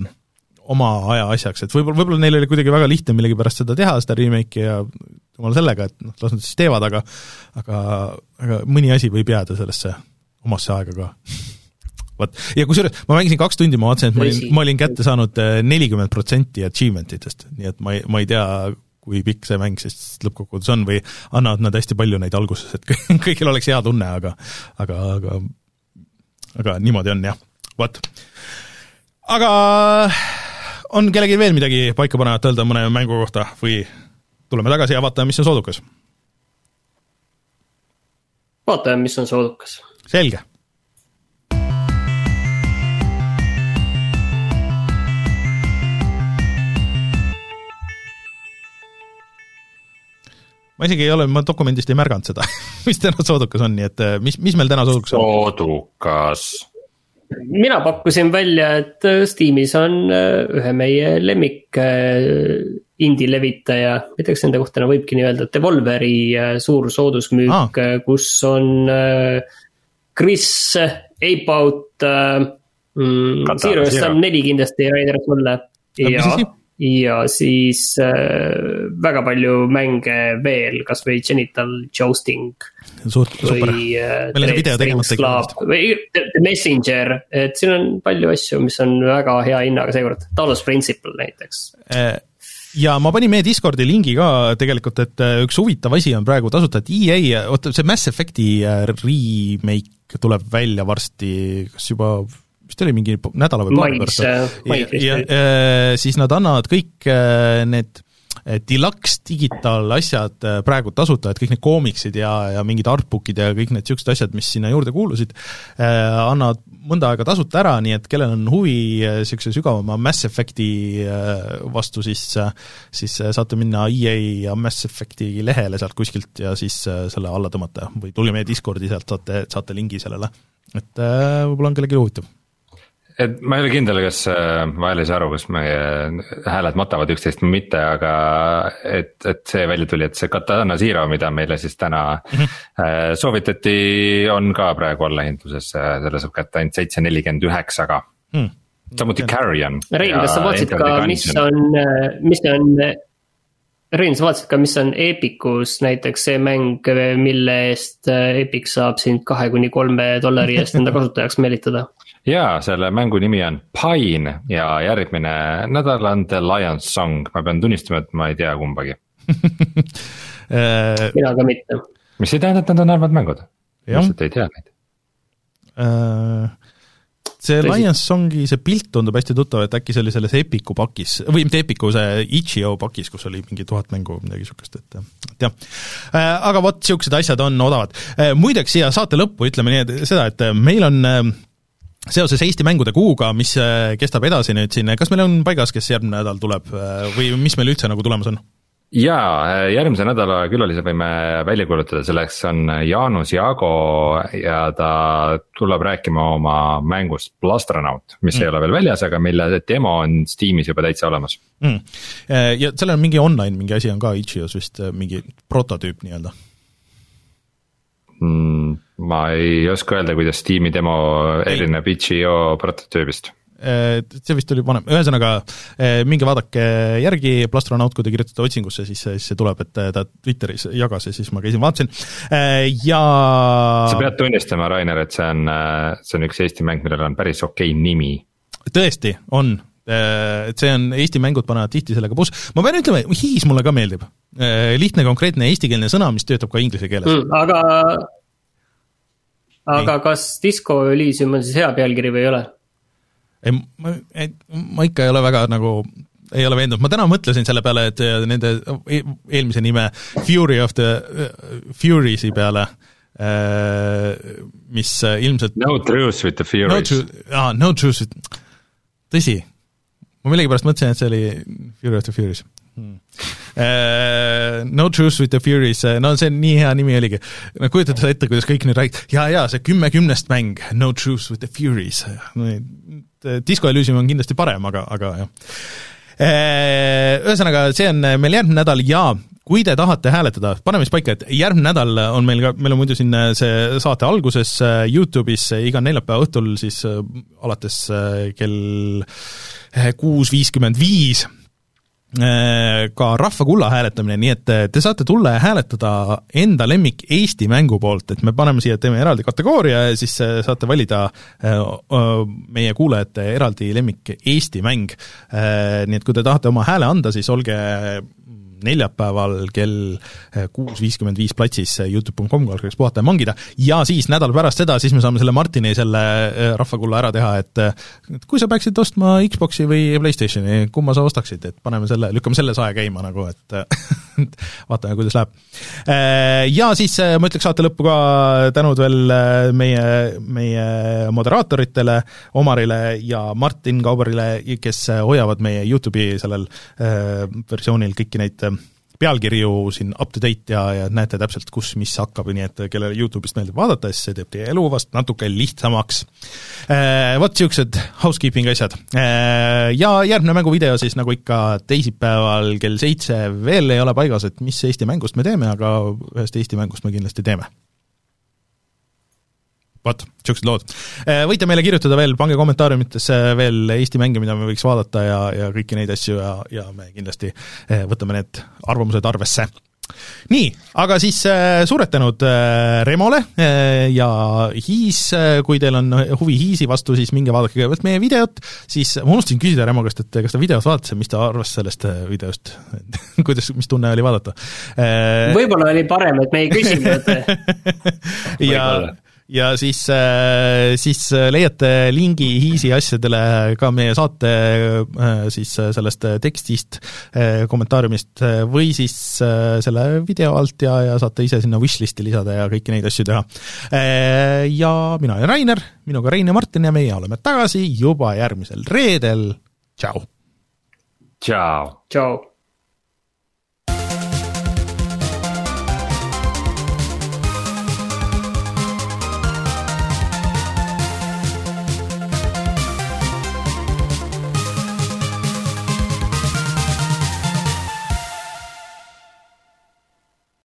oma aja asjaks, et võib-olla, võib-olla neil oli kuidagi väga lihtne millegipärast seda teha, seda remake'i ja jumal sellega, et noh, las nad siis teevad, aga aga, aga mõni asi võib jääda sellesse omasse aega ka vot, ja kusjuures ma mängisin kaks tundi, ma vaatasin, et ma olin, ma olin kätte saanud äh, nelikümmend protsenti achievement itest, nii et ma ei, ma ei tea, kui pikk see mäng siis lõppkokkuvõttes on või annavad nad hästi palju neid alguses, et kõigil oleks hea tunne, aga aga, aga aga niimoodi on jah, vot. aga on kellelgi veel midagi paikapanevat öelda mõne mängu kohta või tuleme tagasi ja vaatame, mis on soodukas? vaatame, mis on soodukas selge. Ma isegi ei ole, ma dokumendist ei märganud seda mis täna soodukas on, nii et eh, mis, mis meil täna soodukas on? soodukas. mina pakkusin välja, et eh, Steamis on eh, ühe meie lemmik indie levitaja, ma ei tea, kas nende kohta enam võibki nii öelda, Devolveri suur soodusmüük ah., kus on Chris, Ape Out äh,, mm, Zero Sum neli kindlasti, Rainer sulle. ja, ja siis äh, väga palju mänge veel, kasvõi Genital Jousting. äh, või The Messenger, et siin on palju asju, mis on väga hea hinnaga seekord, Talos Principle näiteks. Äh ja ma panin meie Discordi lingi ka tegelikult, et üks huvitav asi on praegu tasuta, et EA, oota see Mass Effect'i remake tuleb välja varsti, kas juba vist oli mingi nädala või paari pärast. ja, ja äh, siis nad annavad kõik äh, need äh, deluxe digital asjad praegu tasuta, et kõik need koomiksid ja, ja mingid artbook'id ja kõik need niisugused asjad, mis sinna juurde kuulusid, annavad mõnda aega tasuta ära, nii et kellel on huvi niisuguse sügavama Mass Effect'i vastu, siis siis saate minna EA ja Mass Effect'i lehele sealt kuskilt ja siis selle alla tõmmata või tulge meie Discordi, sealt saate, saate lingi sellele. et võib-olla on kellelgi huvitav et ma ei ole kindel, kas äh, ma ei saa aru, kas meie hääled matavad üksteist või mitte, aga et, et see välja tuli, et see Katana Zero, mida meile siis täna mm -hmm. soovitati, on ka praegu allahindluses, selle saab kätte ainult seitse nelikümmend üheksaga. Hmm. samuti Carrion. Rein, kas sa vaatasid ka, mis on, mis on Rein, sa vaatasid ka, mis on Epicus näiteks see mäng, mille eest Epic saab sind kahe kuni kolme dollari eest enda kasutajaks meelitada? Jaa, selle mängu nimi on Pine ja järgmine nädal on The Lion's Song, ma pean tunnistama, et ma ei tea kumbagi mina ka mitte. mis ei tähenda, et nad on halvad mängud, lihtsalt ei tea neid uh see Tõsi. Lions Songi see pilt tundub hästi tuttav, et äkki see oli selles Epiku pakis, või mitte Epiku, see Itch.io pakis, kus oli mingi tuhat mängu või midagi niisugust, et et jah. Aga vot, niisugused asjad on odavad. Muideks siia saate lõppu ütleme nii, et seda, et meil on seoses Eesti mängude kuuga, mis äh, kestab edasi nüüd siin, kas meil on paigas, kes järgmine nädal tuleb äh, või mis meil üldse nagu tulemas on? jaa, äh, järgmise nädala külalise võime välja kuulutada, selleks on Jaanus Jaago ja ta tuleb rääkima oma mängust Plastronaut, mis mm. ei ole veel väljas, aga mille demo on Steamis juba täitsa olemas mm.. Ja sellel on mingi online mingi asi on ka itš.io-s vist mingi prototüüp nii-öelda mm,? ma ei oska öelda, kuidas Steam'i demo erineb itš.io prototüübist äh, see vist oli vanem, ühesõnaga äh, minge vaadake järgi, Plastronaut, kui te kirjutate otsingusse, siis, siis see tuleb, et ta Twitteris jagas ja siis ma käisin, vaatasin äh, ja sa pead tunnistama, Rainer, et see on, see on üks Eesti mäng, millel on päris okei okay nimi. tõesti, on, et see on, Eesti mängud panevad tihti sellega puus, ma pean ütlema, Hiis mulle ka meeldib. lihtne, konkreetne eestikeelne sõna, mis töötab ka inglise keeles mm,. aga aga Nii. kas Disco Elysium on siis hea pealkiri või ei ole? ei, ma, ma ikka ei ole väga nagu ei ole veendunud, ma täna mõtlesin selle peale, et äh, nende e-, eelmise nime Fury of the Furies'i peale mis ilmselt No truth with the Furies. no truth, aa, no truth with, tõsi, ma millegipärast mõtlesin, et see oli Fury of the Furies hmm.. Uh, no Truth with the Furies, no see nii hea nimi oligi. no kujutate seda ette, kuidas kõik nüüd räägivad, jaa, jaa, see kümme kümnest mäng, No Truth with the Furies. Disco Elysium on kindlasti parem, aga, aga jah. Ühesõnaga, see on meil järgmine nädal ja kui te tahate hääletada, paneme siis paika, et järgmine nädal on meil ka, meil on muidu siin see saate alguses Youtube'is iga neljapäeva õhtul siis alates kell kuus viiskümmend viis Äh, ka Rahva Kulla hääletamine, nii et äh, te saate tulla ja hääletada enda lemmik Eesti mängu poolt, et me paneme siia, teeme eraldi kategooria ja siis äh, saate valida meie kuulajate eraldi lemmik Eesti mäng. Nii et kui te tahate oma hääle anda, siis olge neljapäeval kell eh, kuus viiskümmend viis platsis Youtube.com, kaldkriips puhata ja mangida, ja siis nädal pärast seda, siis me saame selle Martini selle eh, rahvakulla ära teha, et et kui sa peaksid ostma Xbox'i või PlayStationi, kumma sa ostaksid, et paneme selle, lükkame selle sae käima nagu, et vaatame, kuidas läheb. Eh, ja siis ma ütleks saate lõppu ka tänud veel meie, meie moderaatoritele, Omarile ja Martin Kauberile, kes hoiavad meie Youtube'i sellel versioonil kõiki neid pealkirju siin up to date ja, ja näete täpselt, kus mis hakkab, nii et kellele Youtube'ist meeldib vaadata, siis see teeb teie elu vast natuke lihtsamaks. Äh, vot niisugused housekeeping asjad. Äh, ja järgmine mänguvideo siis nagu ikka teisipäeval kell seitse veel ei ole paigas, et mis Eesti mängust me teeme, aga ühest Eesti mängust me kindlasti teeme vot, niisugused lood. Äh, võite meile kirjutada veel, pange kommentaariumitesse veel Eesti mänge, mida me võiks vaadata ja, ja kõiki neid asju ja, ja me kindlasti äh, võtame need arvamused arvesse. nii, aga siis äh, suured tänud Remole ja Hiis, kui teil on huvi Hiisi vastu, siis minge vaadake kõigepealt meie videot, siis ma unustasin küsida Remo käest, et kas ta videot vaatas ja mis ta arvas sellest videost kuidas, mis tunne oli vaadata? võib-olla oli parem, et me ei küsinud ja ja siis, äh, siis äh, leiate lingi Hiisi asjadele ka meie saate äh, siis sellest tekstist, kommentaariumist või siis selle video alt ja, ja saate ise sinna wishlist'i lisada ja kõiki neid asju teha. Ja mina olen Rainer, minuga Rein ja Martin ja meie oleme tagasi juba järgmisel reedel, tšau! tšau! tšau!